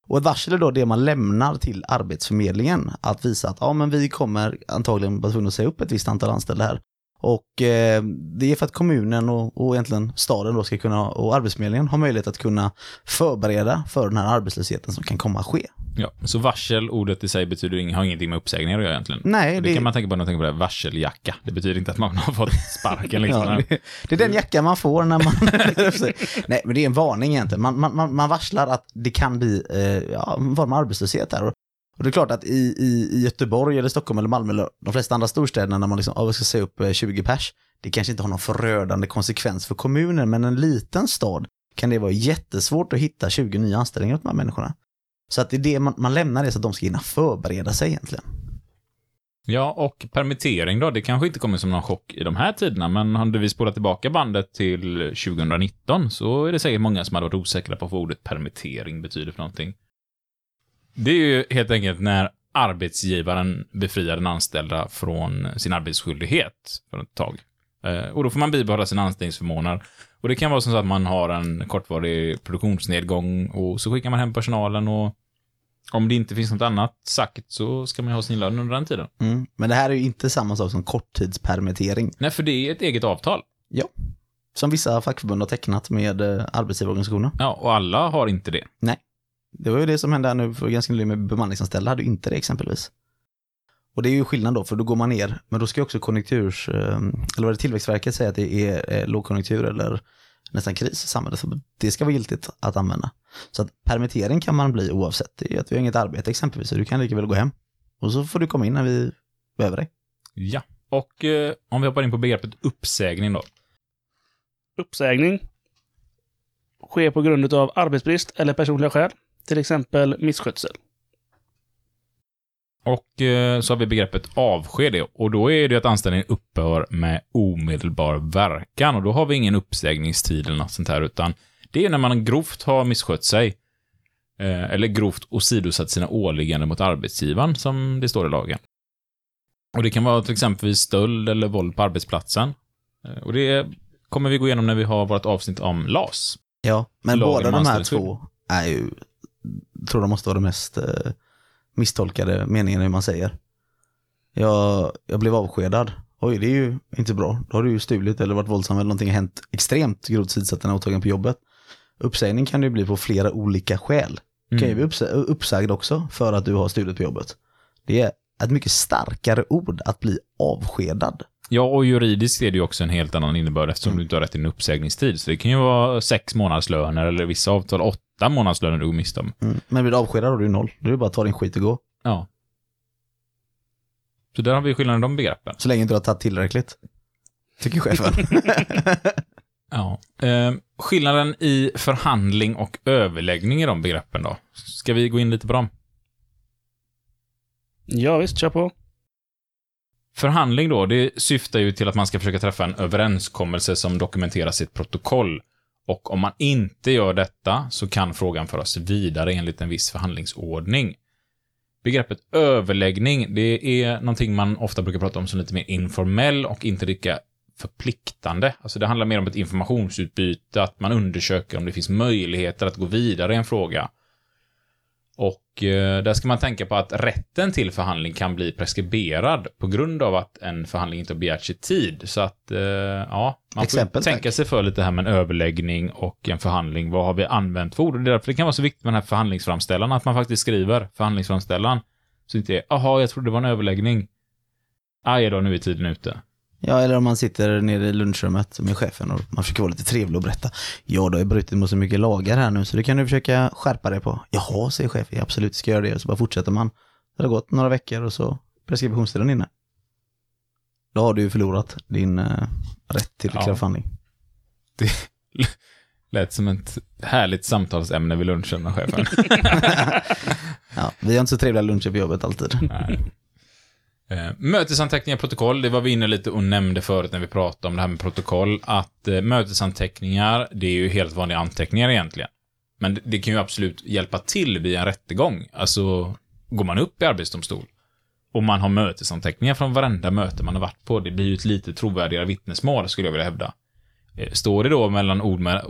Och ett varsel är då det man lämnar till Arbetsförmedlingen att visa att ja, men vi kommer antagligen vara tvungna att säga upp ett visst antal anställda här. Och eh, det är för att kommunen och, och egentligen staden då ska kunna, och Arbetsförmedlingen har möjlighet att kunna förbereda för den här arbetslösheten som kan komma att ske. Ja, så varsel, ordet i sig betyder ing- har ingenting med uppsägningar att göra egentligen. Nej, det, kan man tänka på när man tänker på det, här, varseljacka. Det betyder inte att man har fått sparken liksom. Ja, det, det är den jackan man får när man... Nej, men det är en varning egentligen. Man, man, man, man varslar att det kan bli eh, ja, en form av arbetslöshet här. Och, och det är klart att i, i, i Göteborg eller Stockholm eller Malmö eller de flesta andra storstäderna när man liksom, ja, ska säga upp eh, 20 pers, det kanske inte har någon förödande konsekvens för kommunen, men en liten stad kan det vara jättesvårt att hitta 20 nya anställningar åt de här människorna. Så att det är det man, man lämnar det så att de ska hinna förbereda sig egentligen. Ja, och permittering då, det kanske inte kommer som någon chock i de här tiderna, men hade vi spolat tillbaka bandet till 2019 så är det säkert många som hade varit osäkra på vad ordet permittering betyder för någonting. Det är ju helt enkelt när arbetsgivaren befriar den anställda från sin arbetsskyldighet för ett tag. Eh, Och då får man bibehålla sina anställningsförmåner. Och det kan vara som så att man har en kortvarig produktionsnedgång och så skickar man hem personalen och om det inte finns något annat sagt så ska man ju ha sin lön under den tiden. Mm. Men det här är ju inte samma sak som korttidspermittering. Nej, för det är ett eget avtal. Som vissa fackförbund har tecknat med eh, arbetsgivarorganisationer. Ja, och alla har inte det. Det var ju det som hände här nu för ganska nyligen med bemanningsanställda, hade ju inte det exempelvis. Och det är ju skillnad då, för då går man ner, men då ska ju också konjunkturs, eh, eller vad det Tillväxtverket säger att det är eh, lågkonjunktur eller nästan kris i samhället, så det ska vara giltigt att använda. Så att permittering kan man bli oavsett, det är ju att vi har inget arbete exempelvis, så du kan lika väl gå hem. Och så får du komma in när vi behöver dig. Ja. Och eh, om vi hoppar in på begreppet uppsägning då. Uppsägning sker på grund av arbetsbrist eller personliga skäl. Till exempel misskötsel. Och eh, så har vi begreppet avsked och då är det att anställningen upphör med omedelbar verkan och då har vi ingen uppsägningstid eller något sånt här utan det är när man grovt har misskött sig eh, eller grovt åsidosatt sina åligganden mot arbetsgivaren som det står i lagen. Och det kan vara till exempel stöld eller våld på arbetsplatsen. Eh, och det kommer vi gå igenom när vi har vårt avsnitt om LAS. Ja, men Lagen båda de här två är ju, tror de måste vara de mest eh, misstolkade meningarna hur man säger. Jag, jag blev avskedad. Oj, det är ju inte bra. Då har du ju stulit eller varit våldsam eller någonting har hänt extremt grovt sidsatt den åtagen på jobbet. Uppsägning kan det ju bli på flera olika skäl. Du kan ju bli uppsä- uppsagd också för att du har stulit på jobbet. Det är ett mycket starkare ord att bli avskedad. Ja, och juridiskt är det ju också en helt annan innebörd eftersom du inte har rätt till en uppsägningstid. Så det kan ju vara sex månadslöner eller vissa avtal åtta månadslöner du går miste om. Mm. Men blir du avskedad har du noll. Då är bara att ta din skit och gå. Ja. Så där har vi skillnaden i de begreppen. Så länge du har tagit tillräckligt. Tycker chefen. Ja. Eh, skillnaden i förhandling och överläggning i de begreppen då? Ska vi gå in lite på dem? Ja, visst, kör på. Förhandling då, det syftar ju till att man ska försöka träffa en överenskommelse som dokumenteras i ett protokoll Och om man inte gör detta så kan frågan föras vidare enligt en viss förhandlingsordning. Begreppet överläggning, det är någonting man ofta brukar prata om som lite mer informell och inte lika förpliktande. Alltså det handlar mer om ett informationsutbyte, att man undersöker om det finns möjligheter att gå vidare i en fråga. Eh, där ska man tänka på att rätten till förhandling kan bli preskriberad på grund av att en förhandling inte har begärts i tid. Så att, eh, ja, man Exempel, får tänka tack. sig för lite här med en överläggning och en förhandling. Vad har vi använt för ord? Och det är därför det kan vara så viktigt med den här förhandlingsframställan, att man faktiskt skriver förhandlingsframställan. Så inte är, jaha, jag trodde det var en överläggning. Aj då, nu är tiden ute. Ja, eller om man sitter nere i lunchrummet med chefen och man försöker vara lite trevlig och berätta. Ja, då har brutit mot så mycket lagar här nu så det kan du försöka skärpa dig på. Jaha, säger chefen, absolut ska jag göra det. Så bara fortsätter man. Det har gått några veckor och så preskriptionstiden inne. Då har du ju förlorat din eh, rätt till Ja. ja. förhandling. Lät som ett härligt samtalsämne vid lunchen med chefen. Ja, vi har inte så trevliga luncher på jobbet alltid. Nej. Eh, Mötesanteckningar protokoll, det var vi inne lite och nämnde förut när vi pratade om det här med protokoll, att eh, mötesanteckningar, det är ju helt vanliga anteckningar egentligen. Men det, det kan ju absolut hjälpa till vid en rättegång. Alltså, går man upp i arbetsdomstol och man har mötesanteckningar från varenda möte man har varit på, det blir ju ett lite trovärdigare vittnesmål, skulle jag vilja hävda. Eh, står det då mellan ord, med,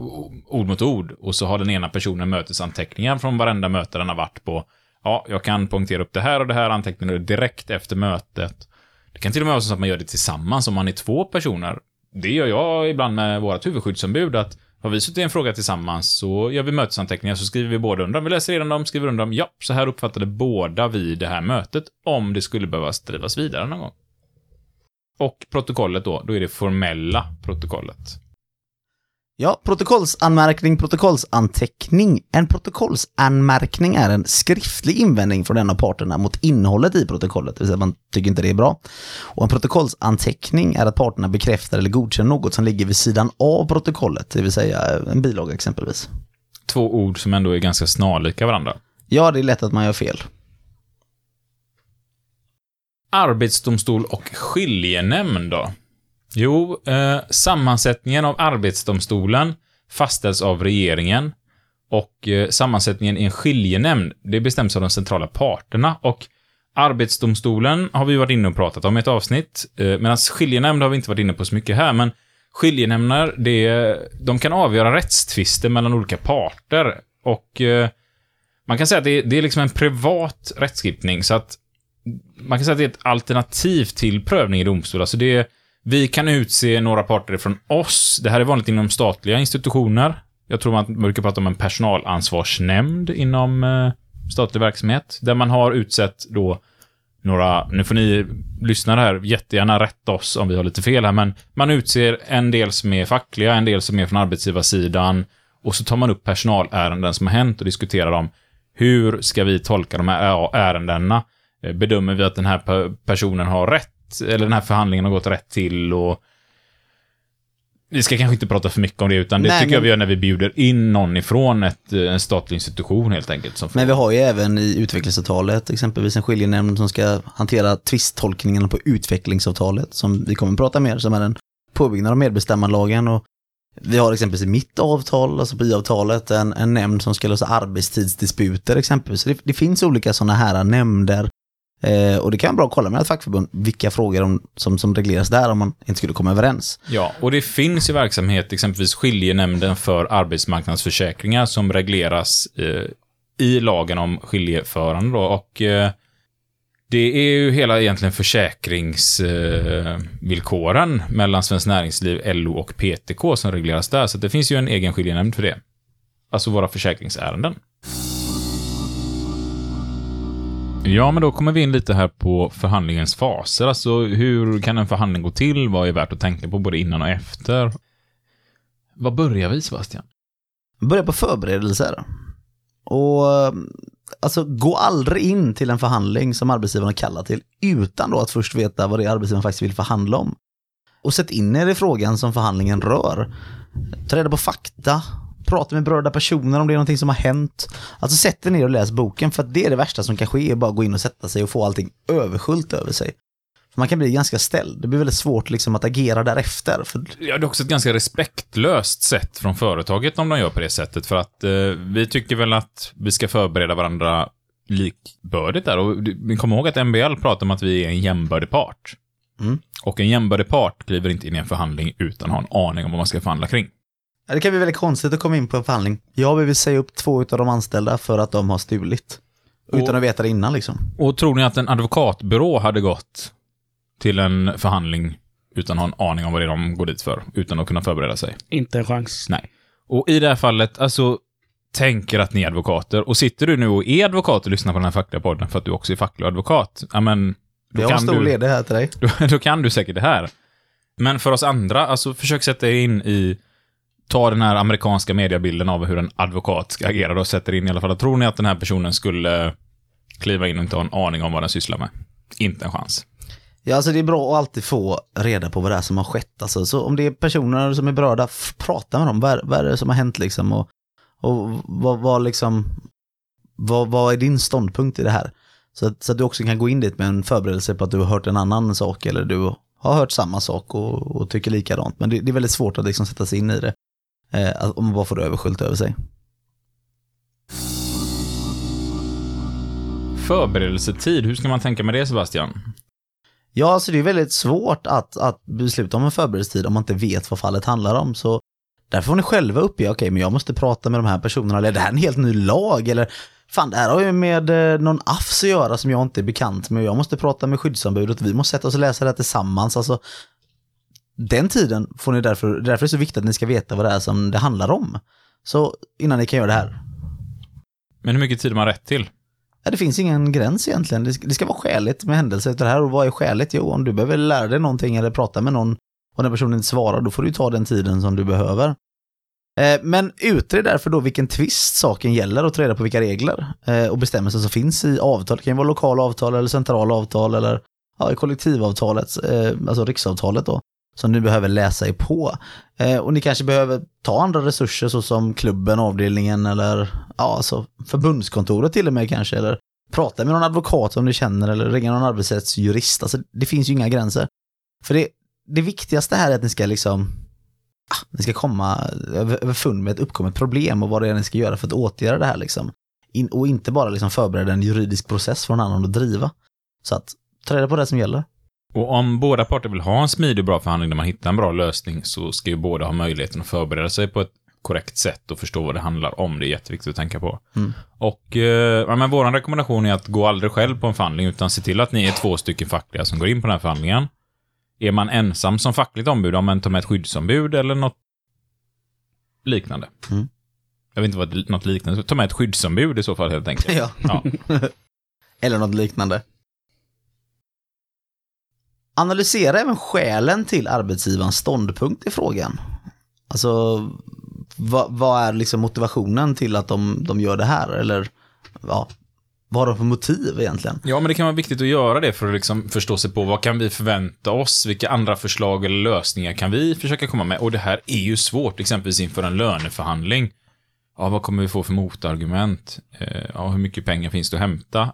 ord mot ord och så har den ena personen mötesanteckningar från varenda möte den har varit på, ja, jag kan punktera upp det här och det här antecknar du direkt efter mötet. Det kan till och med vara så att man gör det tillsammans om man är två personer. Det gör jag ibland med vårt huvudskyddsombud, att har vi suttit i en fråga tillsammans så gör vi mötesanteckningar, så skriver vi båda under dem. Vi läser igenom dem, skriver under dem. Ja, så här uppfattade båda vi det här mötet, om det skulle behöva drivas vidare någon gång. Och protokollet då, då är det formella protokollet. Ja, protokollsanmärkning, protokollsanteckning. En protokollsanmärkning är en skriftlig invändning från en av parterna mot innehållet i protokollet, det vill säga att man tycker inte det är bra. Och en protokollsanteckning är att parterna bekräftar eller godkänner något som ligger vid sidan av protokollet, det vill säga en bilaga exempelvis. Två ord som ändå är ganska snarlika varandra. Ja, det är lätt att man gör fel. Arbetsdomstol och skiljenämnd då? Jo, eh, sammansättningen av Arbetsdomstolen fastställs av regeringen och eh, sammansättningen i en skiljenämnd, det bestäms av de centrala parterna och Arbetsdomstolen har vi varit inne och pratat om i ett avsnitt, eh, medan skiljenämnd har vi inte varit inne på så mycket här, men skiljenämnder, det, de kan avgöra rättstvister mellan olika parter och eh, man kan säga att det, det är liksom en privat rättskipning, så att man kan säga att det är ett alternativ till prövning i domstol. Alltså det är, vi kan utse några parter från oss. Det här är vanligt inom statliga institutioner. Jag tror man brukar prata om en personalansvarsnämnd inom eh, statlig verksamhet, där man har utsett då några, nu får ni lyssnare här jättegärna rätta oss om vi har lite fel här, men man utser en del som är fackliga, en del som är från arbetsgivarsidan och så tar man upp personalärenden som har hänt och diskuterar dem. Hur ska vi tolka de här ärendena? Eh, bedömer vi att den här personen har rätt, eller den här förhandlingen har gått rätt till och vi ska kanske inte prata för mycket om det, utan det Nej, tycker jag vi gör när vi bjuder in någon ifrån ett, eh, en statlig institution helt enkelt. Men vi har ju även i utvecklingsavtalet exempelvis en skiljenämnd som ska hantera tvisttolkningarna på utvecklingsavtalet som vi kommer att prata mer som är en påbyggnad av medbestämmanlagen och vi har exempelvis i mitt avtal, alltså på i-avtalet, en, en nämnd som ska lösa arbetstidsdisputer exempelvis. Så det, det finns olika sådana här nämnder eh, och det kan vara bra att kolla med ett fackförbund vilka frågor de, som, som regleras där om man inte skulle komma överens. Ja, och det finns i verksamhet exempelvis skiljenämnden för arbetsmarknadsförsäkringar som regleras eh, i lagen om skiljeförande då, och eh, det är ju hela egentligen försäkringsvillkoren eh, mellan Svenskt Näringsliv, LO och PTK som regleras där, så det finns ju en egen skiljenämnd för det. Alltså våra försäkringsärenden. Ja, men då kommer vi in lite här på förhandlingens faser. Alltså, hur kan en förhandling gå till? Vad är värt att tänka på både innan och efter? Vad börjar vi, Sebastian? Börja på förberedelser. Och alltså gå aldrig in till en förhandling som arbetsgivaren har kallat till utan då att först veta vad det är arbetsgivaren faktiskt vill förhandla om. Och sätt in er i frågan som förhandlingen rör. Ta reda på fakta. Prata med berörda personer om det är någonting som har hänt. Alltså sätt er ner och läs boken för att det är det värsta som kan ske, är bara gå in och sätta sig och få allting översköljt över sig. Man kan bli ganska ställd. Det blir väldigt svårt liksom att agera därefter. För, Ja, det är också ett ganska respektlöst sätt från företaget om de gör på det sättet. För att eh, vi tycker väl att vi ska förbereda varandra likbördigt där. Och kommer ihåg att MBL pratar om att vi är en jämbördig part. Mm. Och en jämbördig part kliver inte in i en förhandling utan att ha en aning om vad man ska förhandla kring. Ja, det kan bli väldigt konstigt att komma in på en förhandling. Jag vill säga upp två av de anställda för att de har stulit. Utan Och- att veta det innan liksom. Och tror ni att en advokatbyrå hade gått till en förhandling utan att ha en aning om vad det är de går dit för, utan att kunna förbereda sig? Inte en chans. Nej. Och i det här fallet, alltså, tänker att ni är advokater. Och sitter du nu och är advokat och lyssnar på den här fackliga podden för att du också är facklig advokat, ja men, då Jag har en kan, stor du, ledig här till dig. då, då kan du säkert det här. Men för oss andra, alltså försök sätta dig in i, ta den här amerikanska mediebilden av hur en advokat ska agera och sätter in i alla fall. Tror ni att den här personen skulle kliva in och inte ha en aning om vad den sysslar med? Inte en chans. Ja, alltså det är bra att alltid få reda på vad det är som har skett. Alltså, så om det är personer som är berörda, prata med dem. Vad, är- vad är det som har hänt liksom? Och, och vad, vad, liksom, vad, vad är din ståndpunkt i det här? Så att, så att du också kan gå in dit med en förberedelse på att du har hört en annan sak eller du har hört samma sak och, och tycker likadant. Men det, det är väldigt svårt att liksom sätta sig in i det. Eh, om man bara får det översköljt över sig. Förberedelsetid, hur ska man tänka med det Sebastian? Ja, alltså det är väldigt svårt att, att besluta om en förberedelsetid om man inte vet vad fallet handlar om. Så därför får ni själva uppge, okej, men jag måste prata med de här personerna, eller är det här en helt ny lag, eller fan, det här har ju med eh, någon AFS att göra som jag inte är bekant med, jag måste prata med skyddsombudet, vi måste sätta oss och läsa det här tillsammans. Alltså, den tiden får ni därför, därför är det så viktigt att ni ska veta vad det är som det handlar om. Så innan ni kan göra det här. Men hur mycket tid har man rätt till? Ja, det finns ingen gräns egentligen. Det ska, vara skäligt med händelser efter det här. Och vad är skäligt? Jo, om du behöver lära dig någonting eller prata med någon och den personen inte svarar, då får du ta den tiden som du behöver. Eh, Men utred därför då vilken tvist saken gäller och ta reda på vilka regler eh, och bestämmelser som finns i avtal. Det kan ju vara lokala avtal eller centrala avtal eller ja, kollektivavtalet, eh, alltså riksavtalet då, som ni behöver läsa er på. Eh, Och ni kanske behöver ta andra resurser såsom klubben, avdelningen eller ja, alltså förbundskontoret till och med kanske, eller prata med någon advokat som du känner eller ringa någon arbetsrättsjurist. Alltså, det finns ju inga gränser. För det, det viktigaste här är att ni ska liksom, ah, ni ska komma över, överfund med ett uppkommet problem och vad det är ni ska göra för att åtgärda det här liksom. In, och inte bara liksom förbereda en juridisk process för någon annan att driva. Så att ta reda på det som gäller. Och om båda parter vill ha en smidig och bra förhandling där man hittar en bra lösning så ska ju båda ha möjligheten att förbereda sig på ett korrekt sätt och förstå vad det handlar om. Det är jätteviktigt att tänka på. Mm. Och eh, men vår rekommendation är att gå aldrig själv på en förhandling utan se till att ni är två stycken fackliga som går in på den här förhandlingen. Är man ensam som fackligt ombud, ja men ta med ett skyddsombud eller något liknande. Mm. Jag vet inte vad något liknande, ta med ett skyddsombud i så fall helt enkelt. Ja. Ja. Eller något liknande. Analysera även skälen till arbetsgivarens ståndpunkt i frågan. Alltså, vad, vad är liksom motivationen till att de, de gör det här? Eller, ja, vad har de för motiv egentligen? Ja, men det kan vara viktigt att göra det för att liksom förstå sig på vad kan vi förvänta oss? Vilka andra förslag eller lösningar kan vi försöka komma med? Och det här är ju svårt, exempelvis inför en löneförhandling. Ja, vad kommer vi få för motargument? Eh, ja, hur mycket pengar finns det att hämta?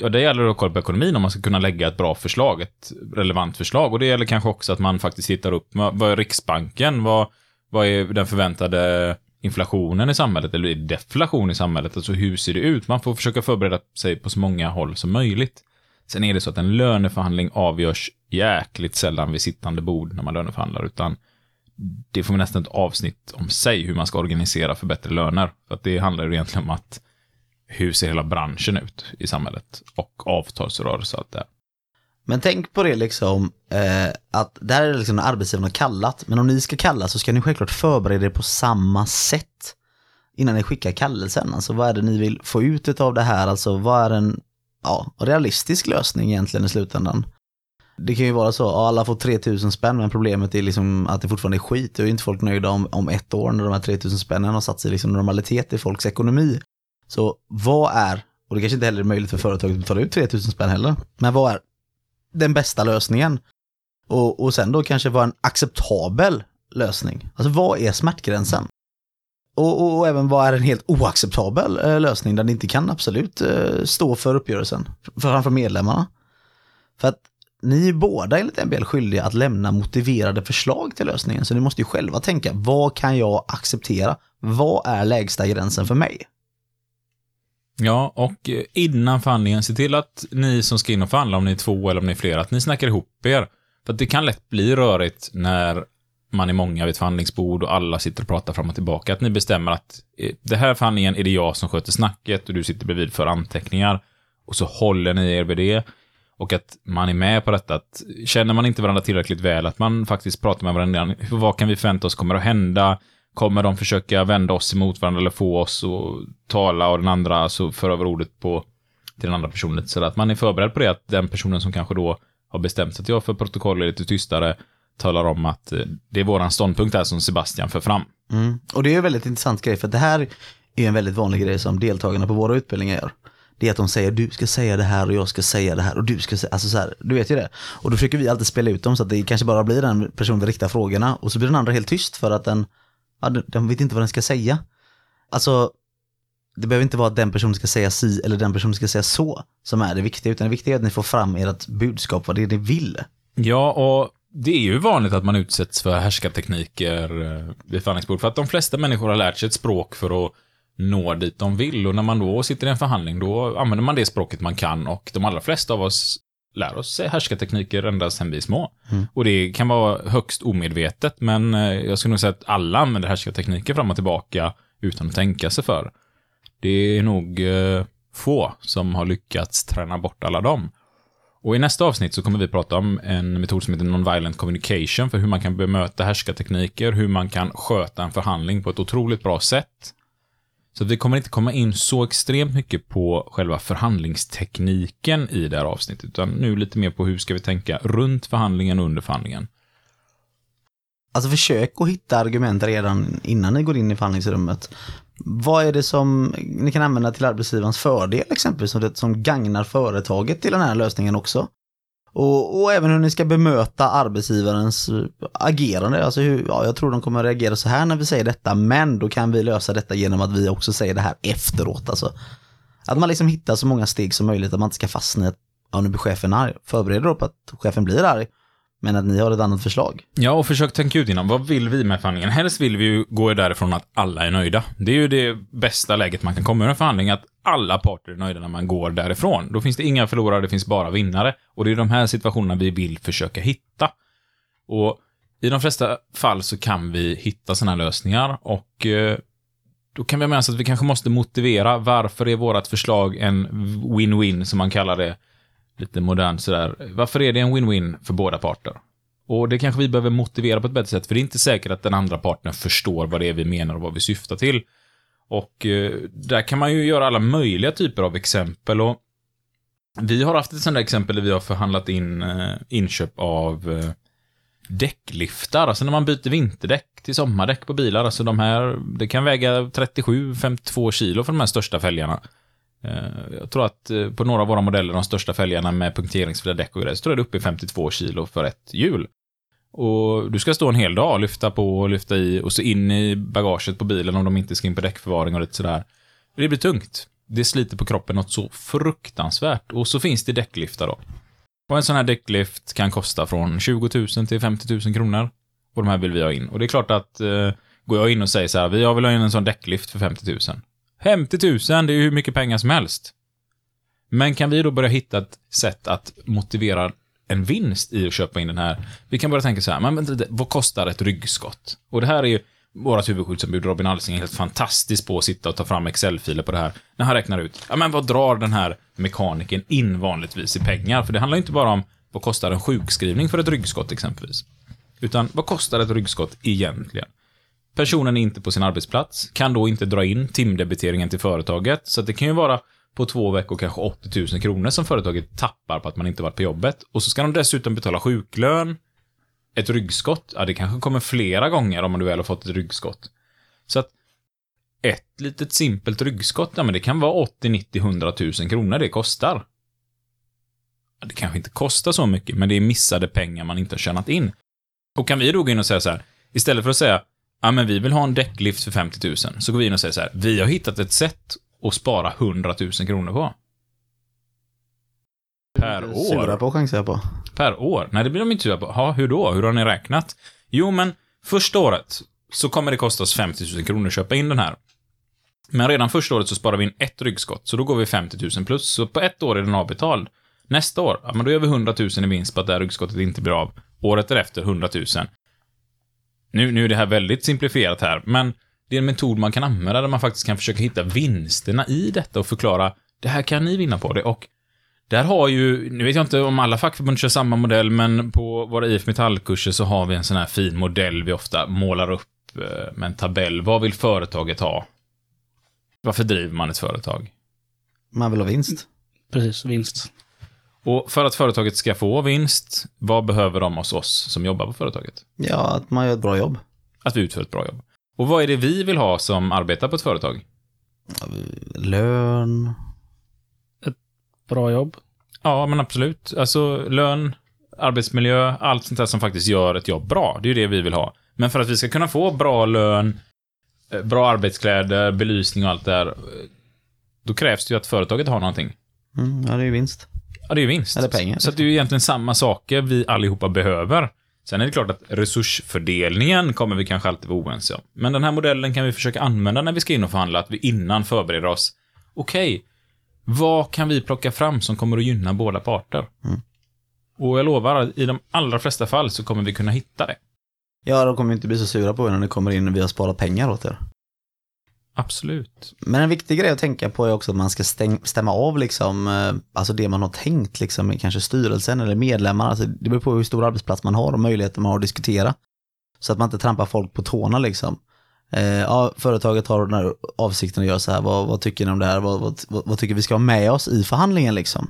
Ja, det gäller att kolla på ekonomin om man ska kunna lägga ett bra förslag, ett relevant förslag. Och det gäller kanske också att man faktiskt hittar upp, vad är Riksbanken? Vad, vad är den förväntade inflationen i samhället? Eller deflation i samhället? Alltså hur ser det ut? Man får försöka förbereda sig på så många håll som möjligt. Sen är det så att en löneförhandling avgörs jäkligt sällan vid sittande bord när man löneförhandlar, utan det får vi nästan ett avsnitt om sig, hur man ska organisera för bättre löner. För att det handlar ju egentligen om att hur ser hela branschen ut i samhället och avtalsrörelse och allt det här. Men tänk på det liksom, eh, att det här är liksom när arbetsgivaren har kallat, men om ni ska kalla så ska ni självklart förbereda er på samma sätt innan ni skickar kallelsen. Alltså vad är det ni vill få ut av det här? Alltså vad är en ja, realistisk lösning egentligen i slutändan? Det kan ju vara så, ja, alla får 3000 spänn men problemet är liksom att det fortfarande är skit. Då är inte folk nöjda om, om ett år när de här 3000 spännen har satt sig liksom normalitet i folks ekonomi. Så vad är, och det kanske inte heller är möjligt för företaget att betala ut 3000 spänn heller, men vad är den bästa lösningen? Och, och sen då kanske vara en acceptabel lösning. Alltså vad är smärtgränsen? Och, och, och även vad är en helt oacceptabel eh, lösning där ni inte kan absolut eh, stå för uppgörelsen, för- framför medlemmarna. För att ni är båda enligt MBL skyldiga att lämna motiverade förslag till lösningen. Så ni måste ju själva tänka, vad kan jag acceptera? Vad är lägsta gränsen för mig? Ja, och eh, innan förhandlingen, se till att ni som ska in och förhandla, om ni är två eller om ni är flera, att ni snackar ihop er. För att det kan lätt bli rörigt när man är många vid ett förhandlingsbord och alla sitter och pratar fram och tillbaka. Att ni bestämmer att eh, det här förhandlingen är det jag som sköter snacket och du sitter bredvid för anteckningar. Och så håller ni er vid det. Och att man är med på detta. Att känner man inte varandra tillräckligt väl, att man faktiskt pratar med varandra. Vad kan vi förvänta oss kommer att hända? Kommer de försöka vända oss emot varandra eller få oss att tala och den andra alltså för över ordet på till den andra personen. Så att man är förberedd på det, att den personen som kanske då har bestämt sig att jag för protokoll är lite tystare, talar om att eh, det är våran ståndpunkt här som Sebastian för fram. Mm. Och det är en väldigt intressant grej, för det här är en väldigt vanlig grej som deltagarna på våra utbildningar gör. Det är att de säger du ska säga det här och jag ska säga det här och du ska säga, alltså så här, du vet ju det. Och då försöker vi alltid spela ut dem så att det kanske bara blir den personen vi riktar frågorna och så blir den andra helt tyst för att den, ja, den- vet inte vad den ska säga. Alltså, det behöver inte vara att den personen ska säga si eller den personen ska säga så som är det viktiga, utan det viktiga är att ni får fram ert budskap, vad det är ni vill. Ja, och det är ju vanligt att man utsätts för härskartekniker eh, vid förhandlingsbord, för att de flesta människor har lärt sig ett språk för att nå dit de vill, och när man då sitter i en förhandling, då använder man det språket man kan, och de allra flesta av oss lär oss härskartekniker ända sedan vi är små. Och det kan vara högst omedvetet, men eh, jag skulle nog säga att alla använder härskartekniker fram och tillbaka utan att tänka sig för. Det är nog eh, få som har lyckats träna bort alla dem. Och i nästa avsnitt så kommer vi prata om en metod som heter non-violent communication för hur man kan bemöta härskartekniker, hur man kan sköta en förhandling på ett otroligt bra sätt. Så vi kommer inte komma in så extremt mycket på själva förhandlingstekniken i det här avsnittet, utan nu lite mer på hur ska vi tänka runt förhandlingen och under förhandlingen. Alltså försök att hitta argument redan innan ni går in i förhandlingsrummet. Vad är det som ni kan använda till arbetsgivarens fördel exempelvis, som, det, som gagnar företaget till den här lösningen också? Och, och även hur ni ska bemöta arbetsgivarens eh, agerande. Alltså hur, ja, jag tror de kommer reagera så här när vi säger detta, men då kan vi lösa detta genom att vi också säger det här efteråt. Alltså. Att man liksom hittar så många steg som möjligt, att man inte ska fastna i att ja, nu blir chefen arg. Förbered då på att chefen blir arg, men att ni har ett annat förslag. Ja, och försök tänka ut innan. Vad vill vi med förhandlingen? Helst vill vi ju gå därifrån att alla är nöjda. Det är ju det bästa läget man kan komma ur en förhandling, att alla parter är nöjda när man går därifrån. Då finns det inga förlorare, det finns bara vinnare. Och det är de här situationerna vi vill försöka hitta. Och i de flesta fall så kan vi hitta sådana lösningar och eh, då kan vi ha med oss att vi kanske måste motivera varför är vårt förslag en win-win, som man kallar det lite modernt sådär. Varför är det en win-win för båda parter? Och det kanske vi behöver motivera på ett bättre sätt, för det är inte säkert att den andra parten förstår vad det är vi menar och vad vi syftar till. Och eh, där kan man ju göra alla möjliga typer av exempel och vi har haft ett sånt där exempel där vi har förhandlat in eh, inköp av eh, däckliftar, alltså när man byter vinterdäck till sommardäck på bilar, alltså de här, det kan väga 37-52 kilo för de här största fälgarna. Eh, jag tror att eh, på några av våra modeller, de största fälgarna med punkteringsfria däck och grejer, så tror jag det är uppe i 52 kilo för ett hjul. Och du ska stå en hel dag, och lyfta på och lyfta i och så in i bagaget på bilen om de inte ska in på däckförvaring och lite sådär. Det blir tungt. Det sliter på kroppen något så fruktansvärt. Och så finns det däckliftar då. Och en sån här däcklift kan kosta från 20 000 till 50 000 kronor. Och de här vill vi ha in. Och det är klart att eh, går jag in och säger så här, vi vill ha in en sån däcklift för 50 000. 50 000, det är ju hur mycket pengar som helst. Men kan vi då börja hitta ett sätt att motivera en vinst i att köpa in den här? Vi kan börja tänka så här, men vänta lite, vad kostar ett ryggskott? Och det här är ju vårt huvudskyddsombud Robin Alsing är helt fantastisk på att sitta och ta fram Excel-filer på det här. När han räknar ut, ja men vad drar den här mekaniken in vanligtvis i pengar? För det handlar ju inte bara om vad kostar en sjukskrivning för ett ryggskott exempelvis. Utan vad kostar ett ryggskott egentligen? Personen är inte på sin arbetsplats, kan då inte dra in timdebiteringen till företaget, så det kan ju vara på två veckor kanske 80 000 kronor som företaget tappar på att man inte varit på jobbet. Och så ska de dessutom betala sjuklön, ett ryggskott, ja det kanske kommer flera gånger om man väl har fått ett ryggskott. Så att ett litet simpelt ryggskott, ja men det kan vara 80, 90, 100 000 kronor det kostar. Ja, Det kanske inte kostar så mycket, men det är missade pengar man inte har tjänat in. Och kan vi då gå in och säga så här, istället för att säga, ja men vi vill ha en däcklift för 50 000, så går vi in och säger så här, vi har hittat ett sätt att spara 100 000 kronor på. Per Sura år? på chansar jag på. Per år? Nej, det blir de inte sura på. Ja, hur då? Hur har ni räknat? Jo, men första året så kommer det kosta oss 50 000 kronor att köpa in den här. Men redan första året så sparar vi in ett ryggskott, så då går vi 50 000 plus. Så på ett år är den avbetald. Nästa år, ja men då gör vi 100 000 i vinst på att det här ryggskottet inte blir av. Året därefter 100 000. Nu, nu är det här väldigt simplifierat här, men det är en metod man kan använda där man faktiskt kan försöka hitta vinsterna i detta och förklara det här kan ni vinna på det och där har ju, nu vet jag inte om alla fackförbund kör samma modell, men på våra IF Metallkurser så har vi en sån här fin modell vi ofta målar upp eh, med en tabell. Vad vill företaget ha? Varför driver man ett företag? Man vill ha vinst. Precis, vinst. Och för att företaget ska få vinst, vad behöver de hos oss som jobbar på företaget? Ja, att man gör ett bra jobb. Att vi utför ett bra jobb. Och vad är det vi vill ha som arbetar på ett företag? Lön. Bra jobb. Ja, men absolut. Alltså lön, arbetsmiljö, allt sånt där som faktiskt gör ett jobb bra. Det är ju det vi vill ha. Men för att vi ska kunna få bra lön, eh, bra arbetskläder, belysning och allt det där, eh, då krävs det ju att företaget har någonting. Mm, ja, det är ju vinst. Ja, det är ju vinst. Eller pengar. Så att det är ju egentligen samma saker vi allihopa behöver. Sen är det klart att resursfördelningen kommer vi kanske alltid vara oense om. Men den här modellen kan vi försöka använda när vi ska in och förhandla, att vi innan förbereder oss. Okej, vad kan vi plocka fram som kommer att gynna båda parter? Mm. Och jag lovar, att i de allra flesta fall så kommer vi kunna hitta det. Ja, de kommer inte bli så sura på er när ni kommer in och vi har sparat pengar åt er. Absolut. Men en viktig grej att tänka på är också att man ska stäng, stämma av liksom, eh, alltså det man har tänkt liksom i kanske styrelsen eller medlemmar. Alltså det beror på hur stor arbetsplats man har och möjligheter man har att diskutera. Så att man inte trampar folk på tårna liksom. Eh, ja, företaget har den här avsikten att göra så här, vad, vad tycker ni om det här, vad, vad, vad, vad tycker vi ska ha med oss i förhandlingen liksom.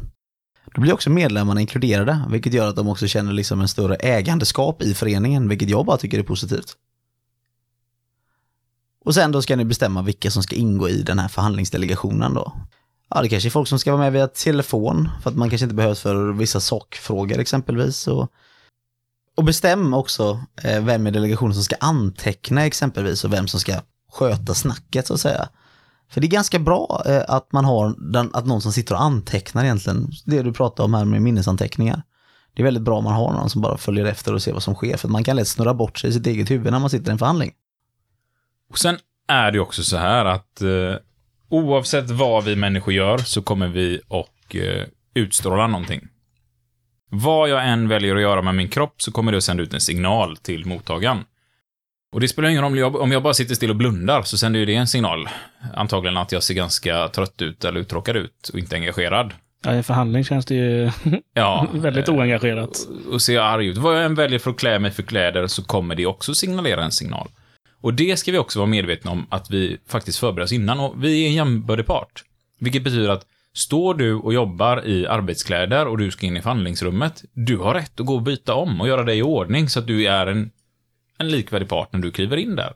Då blir också medlemmarna inkluderade, vilket gör att de också känner liksom en större ägandeskap i föreningen, vilket jag bara tycker är positivt. Och sen då ska ni bestämma vilka som ska ingå i den här förhandlingsdelegationen då. Ja, det kanske är folk som ska vara med via telefon, för att man kanske inte behövs för vissa sakfrågor exempelvis. Och, och bestäm också eh, vem i delegationen som ska anteckna exempelvis och vem som ska sköta snacket så att säga. För det är ganska bra eh, att man har den, att någon som sitter och antecknar egentligen, det du pratar om här med minnesanteckningar. Det är väldigt bra om man har någon som bara följer efter och ser vad som sker, för man kan lätt snurra bort sig i sitt eget huvud när man sitter i en förhandling. Och sen är det också så här att eh, oavsett vad vi människor gör så kommer vi och eh, utstråla någonting. Vad jag än väljer att göra med min kropp så kommer det att sända ut en signal till mottagaren. Och det spelar ingen roll om jag, om jag bara sitter still och blundar så sänder ju det en signal. Antagligen att jag ser ganska trött ut eller uttråkad ut och inte engagerad. Ja, I förhandling känns det ju Ja, väldigt eh, oengagerat. och ser arg ut. Vad jag än väljer för att klä mig för kläder så kommer det också signalera en signal. Och det ska vi också vara medvetna om att vi faktiskt förbereder oss innan och vi är en jämbördig part. Vilket betyder att står du och jobbar i arbetskläder och du ska in i förhandlingsrummet, du har rätt att gå och byta om och göra dig i ordning så att du är en, en likvärdig part när du kliver in där.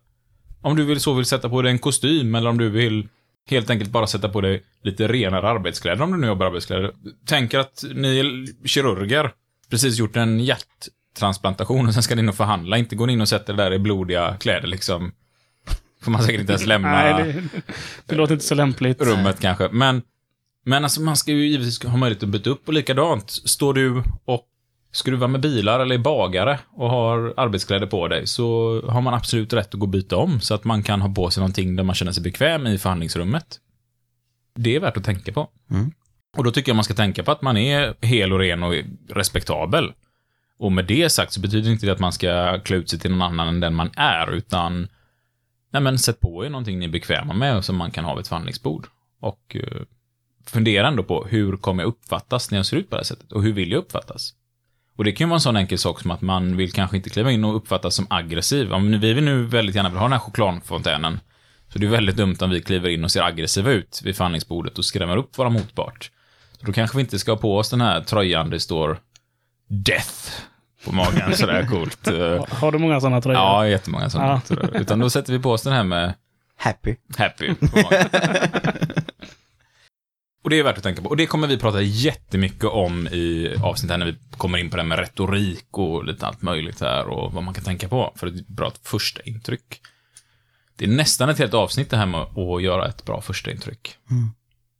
Om du vill så vill sätta på dig en kostym eller om du vill helt enkelt bara sätta på dig lite renare arbetskläder om du nu jobbar arbetskläder. Tänk att ni är kirurger, precis gjort en hjärt hjärttransplantation och sen ska ni in och förhandla, inte gå in och sätta det där i blodiga kläder liksom. Får man säkert inte ens lämna Nej, det, det låter inte så lämpligt. rummet kanske. Men, men alltså man ska ju givetvis ha möjlighet att byta upp och likadant. Står du och skruvar med bilar eller är bagare och har arbetskläder på dig så har man absolut rätt att gå och byta om så att man kan ha på sig någonting där man känner sig bekväm i förhandlingsrummet. Det är värt att tänka på. Mm. Och då tycker jag man ska tänka på att man är hel och ren och respektabel. Och med det sagt så betyder inte det att man ska klä ut sig till någon annan än den man är, utan nej men sätt på er någonting ni är bekväma med och som man kan ha vid ett förhandlingsbord. Och eh, fundera ändå på hur kommer jag uppfattas när jag ser ut på det här sättet? Och hur vill jag uppfattas? Och det kan ju vara en sån enkel sak som att man vill kanske inte kliva in och uppfattas som aggressiv. Om vi vill nu väldigt gärna vill ha den här chokladfontänen, så det är väldigt dumt om vi kliver in och ser aggressiva ut vid förhandlingsbordet och skrämmer upp våra motpart. Så då kanske vi inte ska ha på oss den här tröjan det står Death på magen, sådär coolt. Har du många sådana tröjor? Ja, jättemånga sådana. Jag. Utan då sätter vi på oss den här med Happy. Happy på magen. Och det är värt att tänka på. Och det kommer vi prata jättemycket om i avsnittet här när vi kommer in på det här med retorik och lite allt möjligt här och vad man kan tänka på för ett bra första intryck. Det är nästan ett helt avsnitt det här med att göra ett bra första intryck.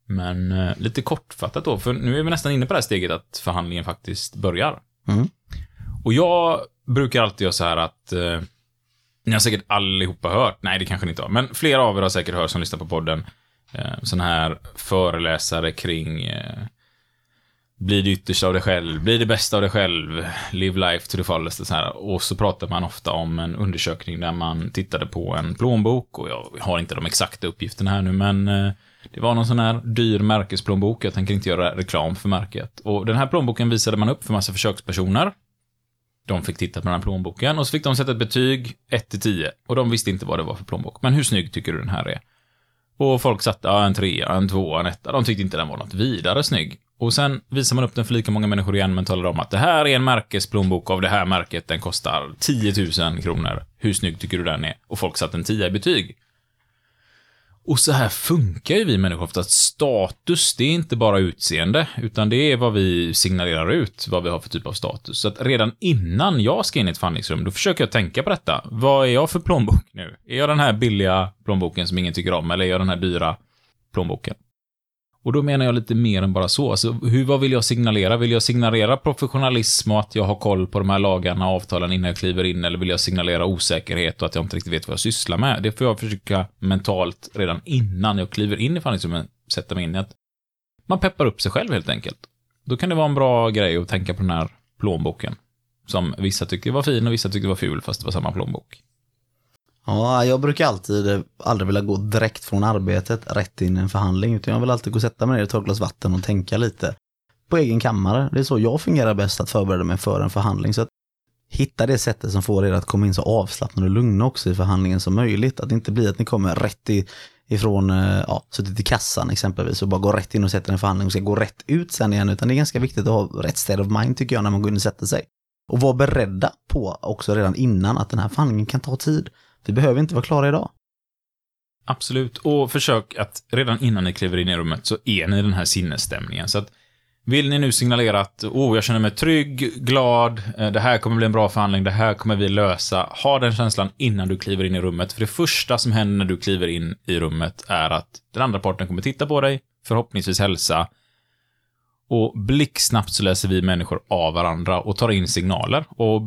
Men eh, lite kortfattat då, för nu är vi nästan inne på det här steget att förhandlingen faktiskt börjar. Mm. Och jag brukar alltid göra så här att eh, ni har säkert allihopa hört, nej det kanske ni inte har, men flera av er har säkert hört som lyssnar på podden, eh, sådana här föreläsare kring eh, bli det yttersta av dig själv, bli det bästa av dig själv, live life to the fullest och så här. Och så pratar man ofta om en undersökning där man tittade på en plånbok och jag har inte de exakta uppgifterna här nu, men eh, det var någon sån här dyr märkesplånbok. Jag tänker inte göra reklam för märket. Och den här plånboken visade man upp för massa försökspersoner. De fick titta på den här plånboken och så fick de sätta ett betyg 1 till 10 och de visste inte vad det var för plånbok. Men hur snygg tycker du den här är? Och folk satte ja, en trea, en tvåa, en etta. De tyckte inte den var något vidare snygg. Och sen visar man upp den för lika många människor igen, men talar om att det här är en märkesplånbok av det här märket. Den kostar 10 000 kronor. Hur snygg tycker du den är? Och folk satte en 10 i betyg. Och så här funkar ju vi människor ofta. Att status, det är inte bara utseende, utan det är vad vi signalerar ut, vad vi har för typ av status. Så att redan innan jag ska in i ett förhandlingsrum, då försöker jag tänka på detta. Vad är jag för plånbok nu? Är jag den här billiga plånboken som ingen tycker om, eller är jag den här dyra plånboken? Och då menar jag lite mer än bara så. Alltså, hur, vad vill jag signalera? Vill jag signalera professionalism och att jag har koll på de här lagarna och avtalen innan jag kliver in? Eller vill jag signalera osäkerhet och att jag inte riktigt vet vad jag sysslar med? Det får jag försöka mentalt redan innan jag kliver in i förhandlingsrummet sätta mig in i att man peppar upp sig själv helt enkelt. Då kan det vara en bra grej att tänka på den här plånboken. Som vissa tyckte var fin och vissa tyckte var ful fast det var samma plånbok. Ja, jag brukar alltid eh, aldrig vilja gå direkt från arbetet rätt in i en förhandling, utan jag vill alltid gå och sätta mig ner och ta ett glas vatten och tänka lite på egen kammare. Det är så jag fungerar bäst att förbereda mig för en förhandling. Så att hitta det sättet som får er att komma in så avslappnade och lugna också i förhandlingen som möjligt. Att det inte blir att ni kommer rätt i, ifrån, eh, ja, suttit i kassan exempelvis och bara går rätt in och sätter en förhandling och ska gå rätt ut sen igen. Utan det är ganska viktigt att ha rätt state of mind tycker jag när man går in och sätter sig. Och vara beredda på också redan innan att den här förhandlingen kan ta tid. Vi behöver inte vara klara idag. Absolut. Och försök att redan innan ni kliver in i rummet så är ni i den här sinnesstämningen. Så att vill ni nu signalera att oh, jag känner mig trygg, glad, eh, det här kommer bli en bra förhandling, det här kommer vi lösa. Ha den känslan innan du kliver in i rummet. För det första som händer när du kliver in i rummet är att den andra parten kommer titta på dig, förhoppningsvis hälsa. Och blixtsnabbt så läser vi människor av varandra och tar in signaler och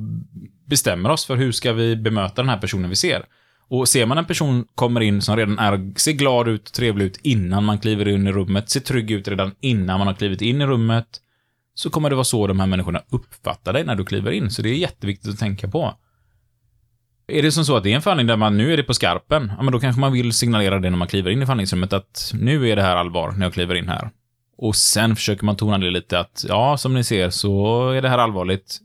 bestämmer oss för hur ska vi bemöta den här personen vi ser. Och ser man en person kommer in som redan är, ser glad ut, trevlig ut innan man kliver in i rummet, ser trygg ut redan innan man har klivit in i rummet, så kommer det vara så de här människorna uppfattar dig när du kliver in. Så det är jätteviktigt att tänka på. Är det som så att det är en förhandling där man nu är det på skarpen, ja men då kanske man vill signalera det när man kliver in i förhandlingsrummet att nu är det här allvar när jag kliver in här. Och sen försöker man tona det lite att ja, som ni ser så är det här allvarligt,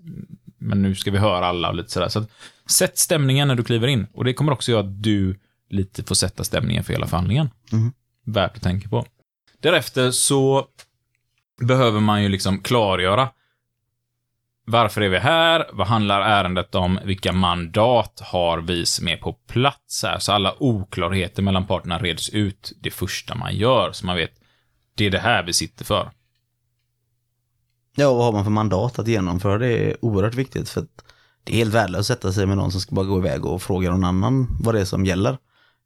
men nu ska vi höra alla och lite sådär. Så att, sätt stämningen när du kliver in. Och det kommer också göra att du lite får sätta stämningen för hela förhandlingen. Mm. Värt att tänka på. Därefter så behöver man ju liksom klargöra varför är vi här? Vad handlar ärendet om? Vilka mandat har vi som är på plats här? Så alla oklarheter mellan parterna reds ut det första man gör, så man vet det är det här vi sitter för. Ja, och vad har man för mandat att genomföra det är oerhört viktigt för att det är helt värdelöst att sätta sig med någon som ska bara gå iväg och fråga någon annan vad det är som gäller.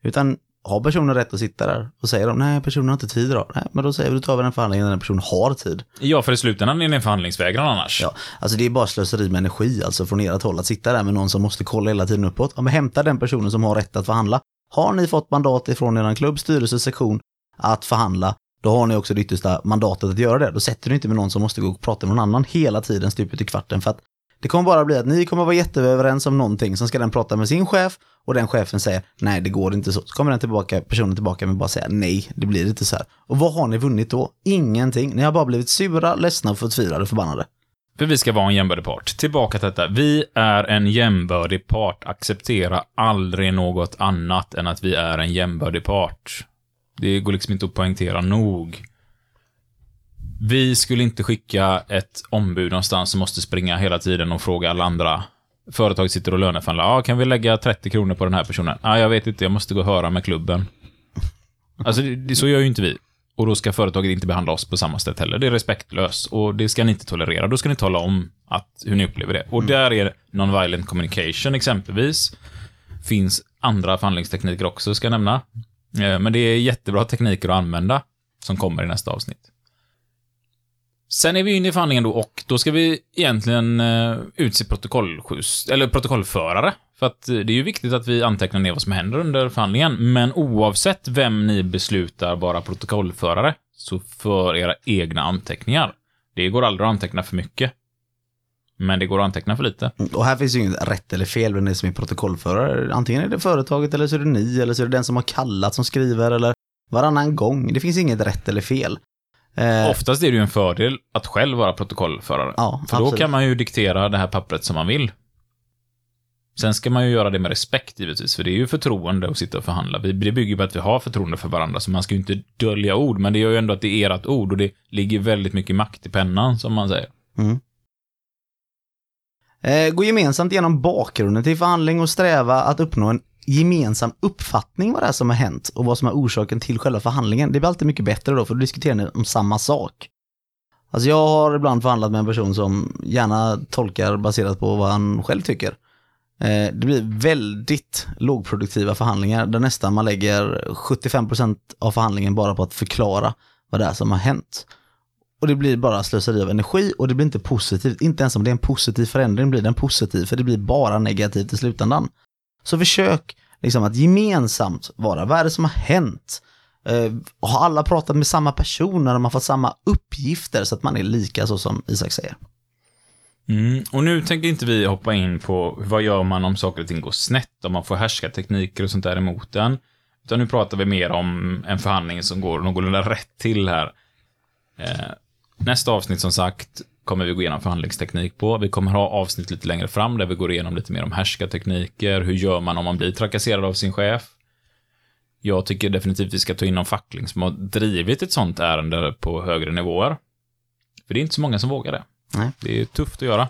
Utan har personen rätt att sitta där och säger de nej personen har inte tid idag. Nej, men då säger vi då tar vi den förhandlingen när den personen har tid. Ja, för i slutändan är det en förhandlingsvägran annars. Ja, alltså det är bara slöseri med energi alltså från ert håll att sitta där med någon som måste kolla hela tiden uppåt. Ja, men hämta den personen som har rätt att förhandla. Har ni fått mandat ifrån er klubb, styrelse, sektion att förhandla, då har ni också det yttersta mandatet att göra det. Då sätter du inte med någon som måste gå och prata med någon annan hela tiden stupet i kvarten för att det kommer bara bli att ni kommer vara jätteöverens om någonting, sen ska den prata med sin chef och den chefen säger nej det går inte så. Så kommer den tillbaka, personen tillbaka med bara säga nej, det blir inte så här. Och vad har ni vunnit då? Ingenting. Ni har bara blivit sura, ledsna, förtvivlade och förbannade. För vi ska vara en jämbördig part. Tillbaka till detta. Vi är en jämbördig part. Acceptera aldrig något annat än att vi är en jämbördig part. Det går liksom inte att poängtera nog. Vi skulle inte skicka ett ombud någonstans som måste springa hela tiden och fråga alla andra. Företaget sitter och löneförhandlar. Ja, kan vi lägga 30 kronor på den här personen? Ja, jag vet inte, jag måste gå och höra med klubben. Alltså, det, det, så gör ju inte vi. Och då ska företaget inte behandla oss på samma sätt heller. Det är respektlöst och det ska ni inte tolerera. Då ska ni tala om att, hur ni upplever det. Och Mm. där är non-violent communication exempelvis. Finns andra förhandlingstekniker också, ska jag nämna. Eh, men det är jättebra tekniker att använda. som kommer i nästa avsnitt. Sen är vi inne i förhandlingen då och då ska vi egentligen eh, utse protokollskjuts, eller protokollförare. För att eh, det är ju viktigt att vi antecknar ner vad som händer under förhandlingen. Men oavsett vem ni beslutar vara protokollförare, så för era egna anteckningar. Det går aldrig att anteckna för mycket. Men det går att anteckna för lite. Och här finns ju inget rätt eller fel vem det är som är protokollförare. Antingen är det företaget eller så är det ni eller så är det den som har kallat som skriver eller varannan gång. Det finns inget rätt eller fel. Eh, Oftast är det ju en fördel att själv vara protokollförare. Ja, för då absolut. kan man ju diktera det här pappret som man vill. Sen ska man ju göra det med respekt givetvis, för det är ju förtroende att sitta och förhandla. Det bygger på att vi har förtroende för varandra, så man ska ju inte dölja ord, men det gör ju ändå att det är ert ord och det ligger väldigt mycket makt i pennan, som man säger. Eh, Eh, gå gemensamt igenom bakgrunden till förhandling och sträva att uppnå en gemensam uppfattning vad det är som har hänt och vad som är orsaken till själva förhandlingen. Det blir alltid mycket bättre då, för då diskuterar ni om samma sak. Alltså jag har ibland förhandlat med en person som gärna tolkar baserat på vad han själv tycker. Eh, det blir väldigt lågproduktiva förhandlingar där nästan man lägger 75% av förhandlingen bara på att förklara vad det är som har hänt. Och det blir bara slöseri av energi och det blir inte positivt. Inte ens om det är en positiv förändring blir den positiv, för det blir bara negativt i slutändan. Så försök liksom att gemensamt vara, vad är det som har hänt? Eh, har alla pratat med samma personer? Har man fått samma uppgifter så att man är lika så som Isak säger? Mm. Och nu tänker inte vi hoppa in på vad gör man om saker och ting går snett, om man får härska tekniker och sånt där emot den. Utan nu pratar vi mer om en förhandling som går någorlunda rätt till här. Eh, nästa avsnitt som sagt kommer vi gå igenom förhandlingsteknik på. Vi kommer ha avsnitt lite längre fram där vi går igenom lite mer om härskartekniker. Hur gör man om man blir trakasserad av sin chef? Jag tycker definitivt vi ska ta in någon fackling som har drivit ett sånt ärende på högre nivåer. För det är inte så många som vågar det. Nej. Det är tufft att göra.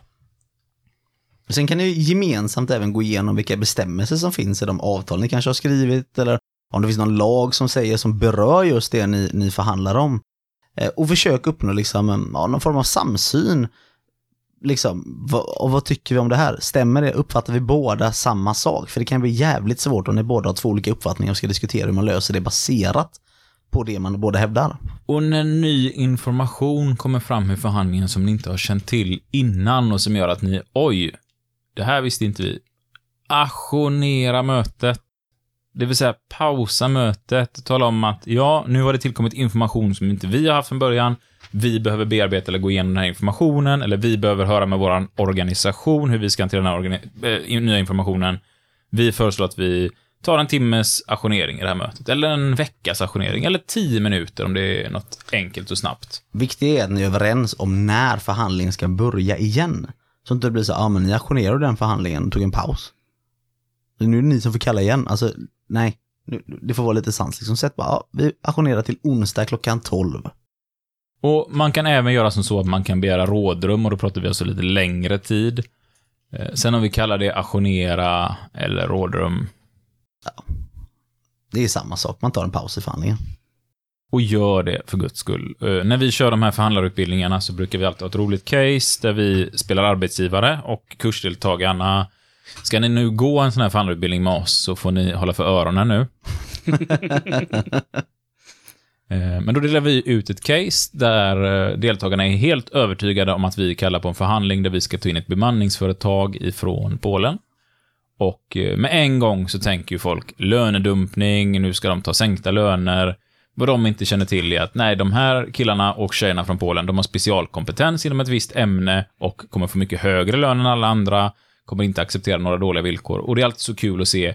Sen kan ni gemensamt även gå igenom vilka bestämmelser som finns i de avtal ni kanske har skrivit eller om det finns någon lag som säger som berör just det ni, ni förhandlar om. Eh, och försök uppnå liksom, ja, någon form av samsyn. Liksom, och vad tycker vi om det här? Stämmer det? Uppfattar vi båda samma sak? För det kan bli jävligt svårt om ni båda har två olika uppfattningar och ska diskutera hur man löser det baserat på det man båda hävdar. Och när ny information kommer fram i förhandlingen som ni inte har känt till innan och som gör att ni, oj, det här visste inte vi. Ajournera mötet. Det vill säga pausa mötet, tala om att ja, nu har det tillkommit information som inte vi har haft från början. Vi behöver bearbeta eller gå igenom den här informationen, eller vi behöver höra med vår organisation hur vi ska hantera den här äh, nya informationen. Vi föreslår att vi tar en timmes ajournering i det här mötet, eller en veckas ajournering, eller tio minuter om det är något enkelt och snabbt. Viktigt är att ni är överens om när förhandlingen ska börja igen. Så inte det blir så, ja ah, men ni ajournerade den förhandlingen och tog en paus. Nu är det ni som får kalla igen. Alltså, nej. Nu- Det får vara lite sans. Liksom, sätt bara, ja, vi ajournerar till onsdag klockan 12. Och man kan även göra som så att man kan begära rådrum och då pratar vi alltså lite längre tid. Eh, Sen om vi kallar det ajournera eller rådrum, Det är samma sak, man tar en paus i förhandlingen. och gör det för guds skull. Eh, När vi kör de här förhandlarutbildningarna så brukar vi alltid ha ett roligt case där vi spelar arbetsgivare och kursdeltagarna Ska ni nu gå en sån här förhandlarutbildning med oss så får ni hålla för öronen nu. Eh, Men då delar vi ut ett case där eh, deltagarna är helt övertygade om att vi kallar på en förhandling där vi ska ta in ett bemanningsföretag ifrån Polen. Och eh, med en gång så tänker ju folk lönedumpning, nu ska de ta sänkta löner. Vad de inte känner till är att nej, de här killarna och tjejerna från Polen, de har specialkompetens inom ett visst ämne och kommer få mycket högre lön än alla andra, kommer inte acceptera några dåliga villkor. Och det är alltid så kul att se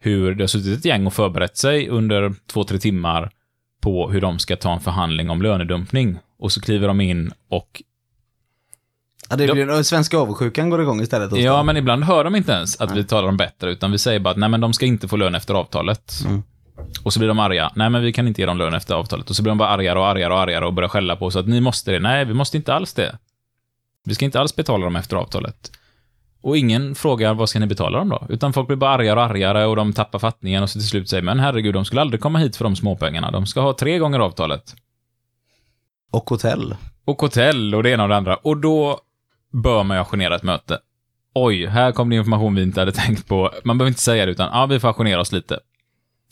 hur det har suttit ett gäng och förberett sig under två, tre timmar på hur de ska ta en förhandling om lönedumpning. Och så kliver de in och Ja, det De- blir, svenska avundsjukan går igång istället. Ja, men ibland hör de inte ens att vi talar om bättre, utan vi säger bara att nej, men de ska inte få lön efter avtalet. Mm. Och så blir de arga. Nej, men vi kan inte ge dem lön efter avtalet. Och så blir de bara argare och argare och argare och börjar skälla på oss att ni måste det. Nej, vi måste inte alls det. Vi ska inte alls betala dem efter avtalet. Och ingen frågar vad ska ni betala dem då? Utan folk blir bara argare och argare och de tappar fattningen och så till slut säger men herregud, de skulle aldrig komma hit för de småpengarna. De ska ha tre gånger avtalet. Och hotell. Och hotell och det ena och det andra. Och då bör man ju ajournera ett möte. Oj, här kom det information vi inte hade tänkt på. Man behöver inte säga det, utan ja, vi får ajournera oss lite.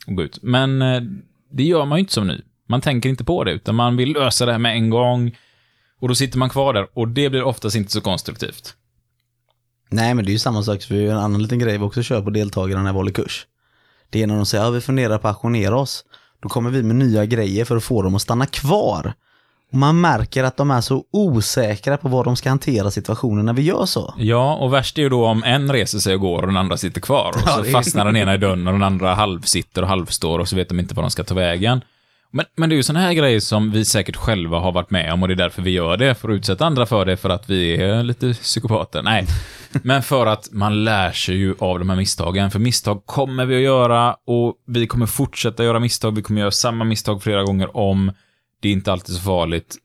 Och gå ut. Men eh, det gör man ju inte som ny. Man tänker inte på det, utan man vill lösa det här med en gång. Och då sitter man kvar där och det blir oftast inte så konstruktivt. Nej, men det är ju samma sak, för en annan liten grej vi också kör på deltagarna när vi håller kurs. Det är när de säger, ja vi funderar på att auktionera oss. Då kommer vi med nya grejer för att få dem att stanna kvar. Och man märker att de är så osäkra på vad de ska hantera situationen när vi gör så. Ja, och värst är ju då om en reser sig och går och den andra sitter kvar. Och så fastnar den ena i dörren och den andra halvsitter och halvstår och så vet de inte vad de ska ta vägen. Men, men det är ju sådana här grejer som vi säkert själva har varit med om och det är därför vi gör det, för att utsätta andra för det, för att vi är lite psykopater. Nej, men för att man lär sig ju av de här misstagen. För misstag kommer vi att göra och vi kommer fortsätta göra misstag. Vi kommer göra samma misstag flera gånger om. Det är inte alltid så farligt,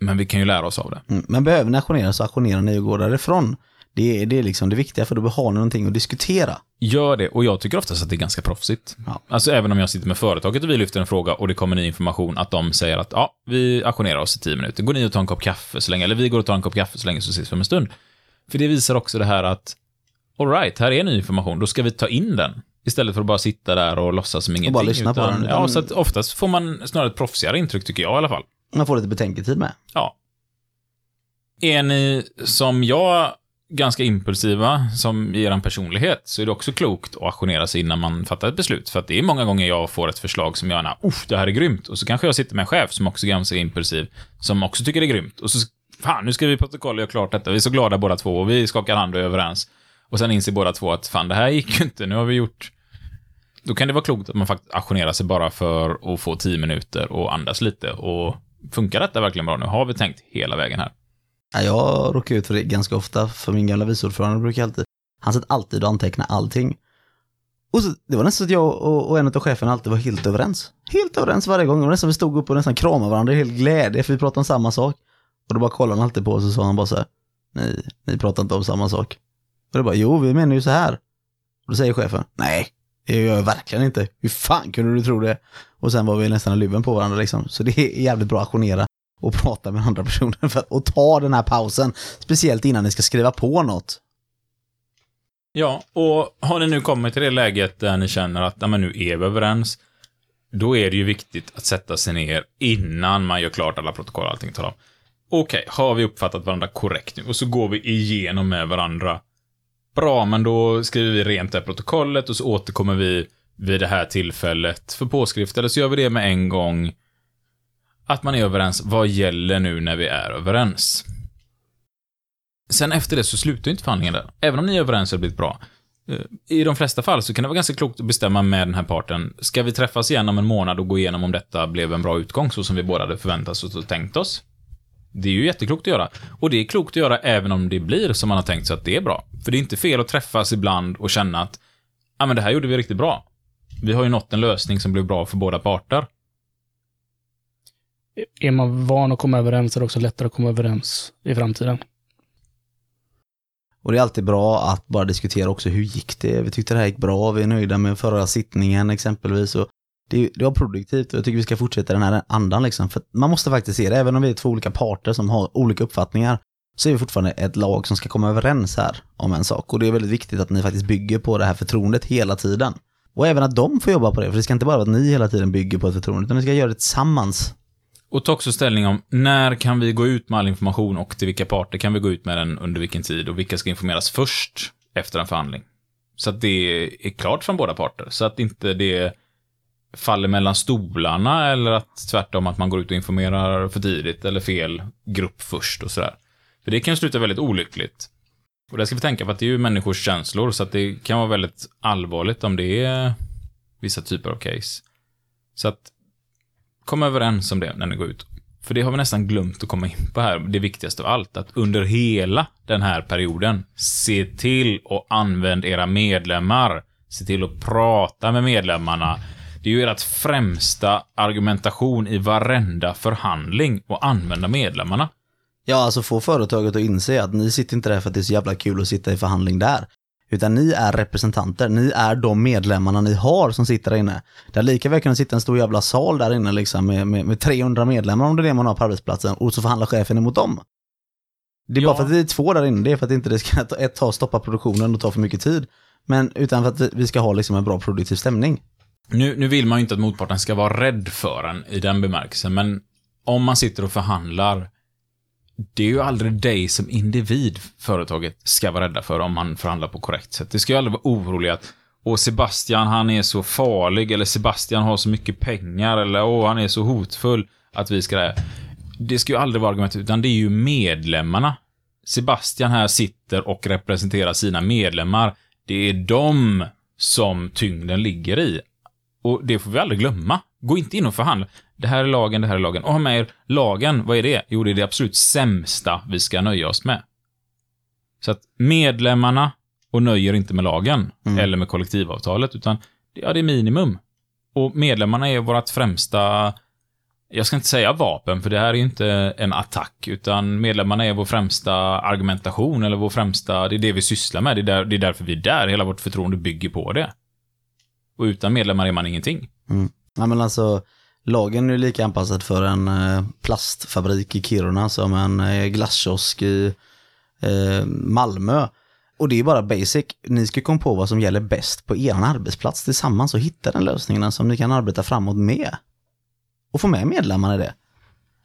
men vi kan ju lära oss av det. Mm, Men behöver ni auktionera så auktionerar ni och går därifrån. Det är, det är liksom det viktiga, för då har ni någonting att diskutera. Gör det, och jag tycker oftast att det är ganska proffsigt. Ja. Alltså även om jag sitter med företaget och vi lyfter en fråga och det kommer ny information, att de säger att ja, vi auktionerar oss i tio minuter. Går ni och tar en kopp kaffe så länge, eller vi går och tar en kopp kaffe så länge så ses vi om en stund. För det visar också det här att, alright, här är ny information, då ska vi ta in den. Istället för att bara sitta där och låtsas som ingenting. bara lyssna på utan, den, Ja, så att oftast får man snarare ett proffsigare intryck, tycker jag i alla fall. Man får lite betänketid med. Ja. Är ni som jag ganska impulsiva, som i er personlighet, så är det också klokt att auktionera sig innan man fattar ett beslut. För att det är många gånger jag får ett förslag som jag gärna, uff, det här är grymt. Och så kanske jag sitter med en chef som också är ganska impulsiv, som också tycker det är grymt. Och så, fan, nu ska vi protokoll och göra klart detta. Vi är så glada båda två och vi skakar hand och är överens. Och sen inser båda två att fan, det här gick ju inte, nu har vi gjort... Då kan det vara klokt att man faktiskt aktionerar sig bara för att få tio minuter och andas lite. Och funkar detta verkligen bra nu? Har vi tänkt hela vägen här? Ja, jag råkar ut för det ganska ofta, för min gamla vice ordförande brukar alltid, han satt alltid och antecknade allting. Och så, det var nästan så att jag och, och en av cheferna alltid var helt överens. Helt överens varje gång. Det var nästan vi stod upp och nästan kramade varandra i helt glädje, för vi pratade om samma sak. Och då bara kollade han alltid på oss och sa han bara så här, nej, ni pratar inte om samma sak. Och det bara, jo, vi menar ju så här. Och då säger chefen, nej, det gör jag verkligen inte. Hur fan kunde du tro det? Och sen var vi nästan i luven på varandra liksom. Så det är jävligt bra att auktionera och prata med andra personer för att ta den här pausen. Speciellt innan ni ska skriva på något. Ja, och har ni nu kommit till det läget där ni känner att ja, men nu är vi överens, då är det ju viktigt att sätta sig ner innan man gör klart alla protokoll och allting. Talar okej, Okej, har vi uppfattat varandra korrekt nu? Och så går vi igenom med varandra. Bra, men då skriver vi rent det här protokollet och så återkommer vi vid det här tillfället för påskrift, eller så gör vi det med en gång. Att man är överens, vad gäller nu när vi är överens? Sen efter det så slutar ju inte förhandlingen där. Även om ni är överens så har det blivit bra. Eh, I de flesta fall så kan det vara ganska klokt att bestämma med den här parten. Ska vi träffas igen om en månad och gå igenom om detta blev en bra utgång så som vi båda hade förväntat oss och tänkt oss? Det är ju jätteklokt att göra. Och det är klokt att göra även om det blir som man har tänkt sig att det är bra. För det är inte fel att träffas ibland och känna att ja, men det här gjorde vi riktigt bra. Vi har ju nått en lösning som blev bra för båda parter. Är man van att komma överens är det också lättare att komma överens i framtiden. Och det är alltid bra att bara diskutera också hur gick det? Vi tyckte det här gick bra, vi är nöjda med förra sittningen exempelvis. Och det, det var produktivt och jag tycker vi ska fortsätta den här andan liksom. För man måste faktiskt se det, även om vi är två olika parter som har olika uppfattningar, så är vi fortfarande ett lag som ska komma överens här om en sak. Och det är väldigt viktigt att ni faktiskt bygger på det här förtroendet hela tiden. Och även att de får jobba på det, för det ska inte bara vara att ni hela tiden bygger på ett förtroende, utan ni ska göra det tillsammans. Och ta också ställning om när kan vi gå ut med all information och till vilka parter kan vi gå ut med den under vilken tid och vilka ska informeras först efter en förhandling. Så att det är klart från båda parter, så att inte det faller mellan stolarna eller att tvärtom att man går ut och informerar för tidigt eller fel grupp först och sådär. För det kan ju sluta väldigt olyckligt. Och det ska vi tänka på att det är ju människors känslor, så att det kan vara väldigt allvarligt om det är vissa typer av case. Så att kom överens om det när ni går ut. För det har vi nästan glömt att komma in på här, det viktigaste av allt, att under hela den här perioden, se till och använd era medlemmar. Se till att prata med medlemmarna. Det är ju ert främsta argumentation i varenda förhandling, att använda medlemmarna. Ja, alltså få företaget att inse att ni sitter inte där för att det är så jävla kul att sitta i förhandling där. Utan ni är representanter, ni är de medlemmarna ni har som sitter där inne. Det är lika väl kunna sitta en stor jävla sal där inne liksom med, med, med 300 medlemmar om det är det man har på arbetsplatsen och så förhandlar chefen emot dem. Det är Ja. bara för att vi är två där inne, det är för att inte det ska ett ta stoppa produktionen och ta för mycket tid. Men utan för att vi- vi ska ha liksom en bra produktiv stämning. Nu, nu vill man ju inte att motparten ska vara rädd för en i den bemärkelsen, men om man sitter och förhandlar, det är ju aldrig dig som individ företaget ska vara rädda för om man förhandlar på korrekt sätt. Det ska ju aldrig vara orolig att Åh, Sebastian, han är så farlig, eller Sebastian har så mycket pengar, eller åh, han är så hotfull att vi ska det. Det ska ju aldrig vara argumentet, utan det är ju medlemmarna. Sebastian här sitter och representerar sina medlemmar. Det är de som tyngden ligger i. Och det får vi aldrig glömma. Gå inte in och förhandla. Det här är lagen, det här är lagen. Och ha med er lagen, vad är det? Jo, det är det absolut sämsta vi ska nöja oss med. Så att medlemmarna och nöjer inte med lagen Mm. eller med kollektivavtalet, utan ja, det är minimum. Och medlemmarna är vårt främsta, jag ska inte säga vapen, för det här är ju inte en attack, utan medlemmarna är vår främsta argumentation, eller vår främsta, det är det vi sysslar med, det är, där, det är därför vi är där, hela vårt förtroende bygger på det. Och utan medlemmar är man ingenting. Mm. Ja, men alltså, lagen är ju lika anpassad för en eh, plastfabrik i Kiruna som en eh, glasskiosk i eh, Malmö. Och det är bara basic. Ni ska komma på vad som gäller bäst på er arbetsplats tillsammans och hitta den lösningen som ni kan arbeta framåt med. Och få med medlemmarna i det.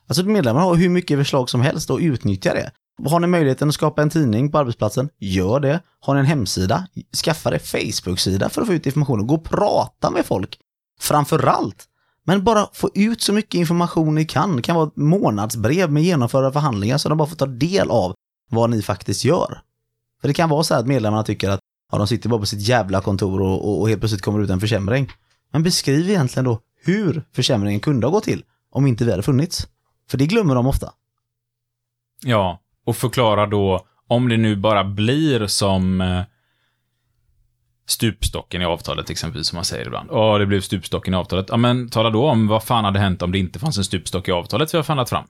Alltså medlemmarna har hur mycket förslag som helst och utnyttja det. Har ni möjligheten att skapa en tidning på arbetsplatsen, gör det. Har ni en hemsida, skaffa dig Facebook-sida för att få ut information och gå och prata med folk. Framförallt! Men bara få ut så mycket information ni kan. Det kan vara ett månadsbrev med genomförda förhandlingar så de bara får ta del av vad ni faktiskt gör. För det kan vara så här att medlemmarna tycker att ja, de sitter bara på sitt jävla kontor och, och, och helt plötsligt kommer det ut en försämring. Men beskriv egentligen då hur försämringen kunde ha gått till om inte vi hade funnits. För det glömmer de ofta. Ja, och förklara då, om det nu bara blir som eh, stupstocken i avtalet exempelvis, som man säger ibland. Ja, det blev stupstocken i avtalet. Ja, men tala då om vad fan hade hänt om det inte fanns en stupstock i avtalet vi har förhandlat fram.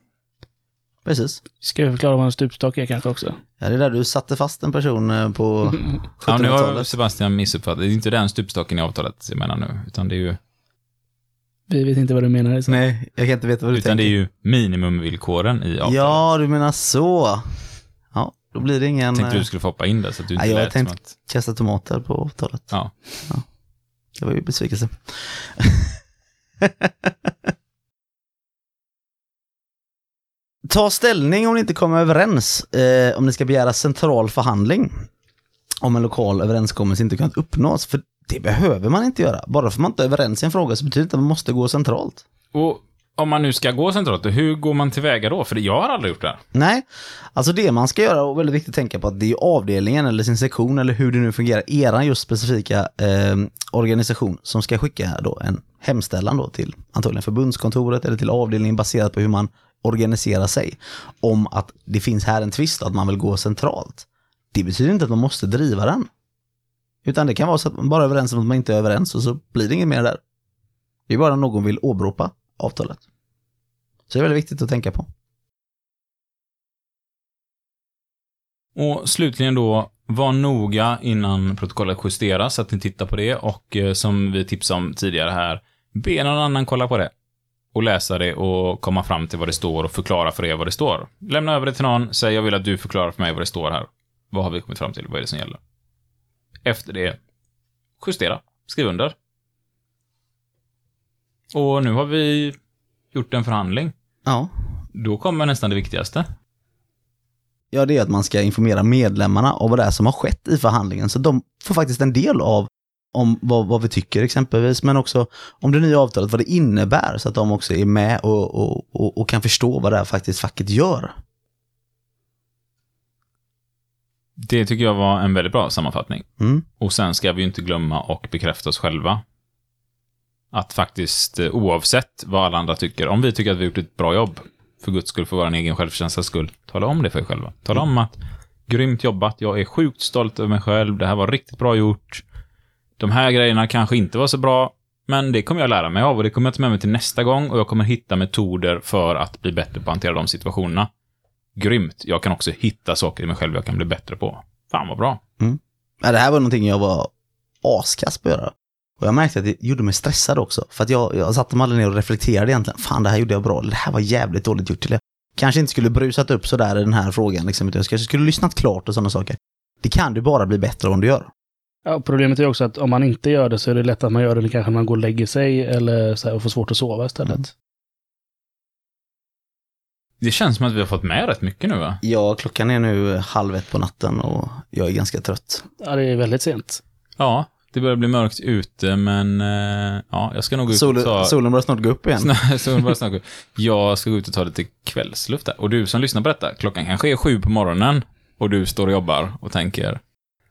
Precis. Ska vi förklara vad en stupstock är kanske också? Ja, det är där du satte fast en person eh, på Ja, nu har 1700-talet. Sebastian missuppfattat. Det är inte den stupstocken i avtalet jag menar nu, utan det är ju, Vi vet inte vad du menar. Liksom. Nej, jag kan inte veta vad du utan det tänker. är ju minimumvillkoren i avtalet. Ja, du menar så. Ja, då blir det ingen Jag tänkte eh, du skulle få hoppa in där så att du inte Ja, jag tänkte- att... kasta tomater på avtalet. Ja. Det var ju besvikelse. Ta ställning om ni inte kommer överens eh, om ni ska begära central förhandling. Om en lokal överenskommelse inte kunnat uppnås. För det behöver man inte göra. Bara för att man inte är överens i en fråga så betyder det inte att man måste gå centralt. Och om man nu ska gå centralt, hur går man tillväga då? För jag har aldrig gjort det här. Nej, alltså det man ska göra och väldigt viktigt att tänka på att det är avdelningen eller sin sektion eller hur det nu fungerar, eran just specifika eh, organisation som ska skicka då en hemställan då till antagligen förbundskontoret eller till avdelningen baserat på hur man organiserar sig om att det finns här en tvist att man vill gå centralt. Det betyder inte att man måste driva den. Utan det kan vara så att man bara är överens om att man inte är överens och så blir det inget mer där. Det är bara om någon vill åberopa avtalet. Så det är väldigt viktigt att tänka på. Och slutligen då, var noga innan protokollet justeras, så att ni tittar på det och eh, som vi tipsade om tidigare här, be någon annan kolla på det. Och läsa det och komma fram till vad det står och förklara för er vad det står. Lämna över det till någon, säg jag vill att du förklarar för mig vad det står här. Vad har vi kommit fram till? Vad är det som gäller? Efter det, justera, skriv under. Och nu har vi gjort en förhandling. Ja, Då kommer nästan det viktigaste. Ja, det är att man ska informera medlemmarna om vad det är som har skett i förhandlingen. Så de får faktiskt en del av om vad, vad vi tycker exempelvis, men också om det nya avtalet, vad det innebär, så att de också är med och, och, och, och kan förstå vad det är faktiskt facket gör. Det tycker jag var en väldigt bra sammanfattning. Mm. Och sen ska vi ju inte glömma och bekräfta oss själva. Att faktiskt, eh, oavsett vad alla andra tycker, om vi tycker att vi har gjort ett bra jobb, för guds skull, för vår egen självkänslas skull, tala om det för er själva. Tala om att, grymt jobbat, jag är sjukt stolt över mig själv, det här var riktigt bra gjort. De här grejerna kanske inte var så bra, men det kommer jag lära mig av och det kommer jag ta med mig till nästa gång och jag kommer hitta metoder för att bli bättre på att hantera de situationerna. Grymt. Jag kan också hitta saker i mig själv jag kan bli bättre på. Fan vad bra. Ja, det här var någonting jag var askass på att göra. Och jag märkte att det gjorde mig stressad också. För att jag, jag satte mig aldrig ner och reflekterade egentligen. Fan, det här gjorde jag bra. Det här var jävligt dåligt gjort. Till jag kanske inte skulle brusat upp sådär i den här frågan. Liksom, jag kanske skulle lyssnat klart och sådana saker. Det kan du bara bli bättre om du gör. Ja, problemet är också att om man inte gör det så är det lätt att man gör det kanske när man går och lägger sig eller så här, och får svårt att sova istället. Mm. Det känns som att vi har fått med rätt mycket nu va? Ja, klockan är nu halv ett på natten och jag är ganska trött. Ja, det är väldigt sent. Ja, det börjar bli mörkt ute men eh, ja, jag ska nog gå ut Sol, och ta... Solen börjar snart gå upp igen. Solen börjar snart gå. Jag ska gå ut och ta lite kvällsluft där. Och du som lyssnar på detta, klockan kanske är sju på morgonen och du står och jobbar och tänker,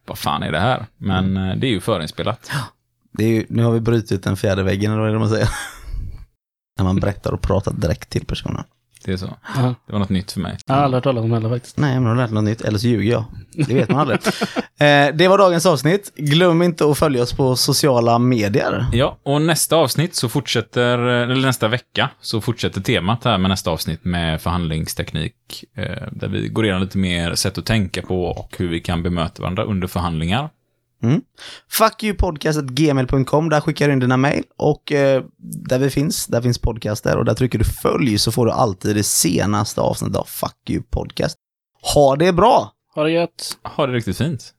vad fan är det här? Men eh, det är ju förinspelat. Det är ju, nu har vi brutit den fjärde väggen, eller vad är det man säger? När man berättar och pratar direkt till personen. Det är så. Ja. Det var något nytt för mig. Jag har aldrig hört talas om heller faktiskt. Nej, men har du lärt något nytt, eller så ljuger jag. Det vet man aldrig. eh, det var dagens avsnitt. Glöm inte att följa oss på sociala medier. Ja, och nästa avsnitt så fortsätter, eller nästa vecka, så fortsätter temat här med nästa avsnitt med förhandlingsteknik. Eh, där vi går igenom lite mer sätt att tänka på och hur vi kan bemöta varandra under förhandlingar. Fuckyoupodcast.gmail.com, där skickar du in dina mejl. Och eh, där vi finns, där finns podcaster och där trycker du följ så får du alltid det senaste avsnittet av Fuck You Podcast. Ha det bra! Ha det gött! Ha det riktigt fint.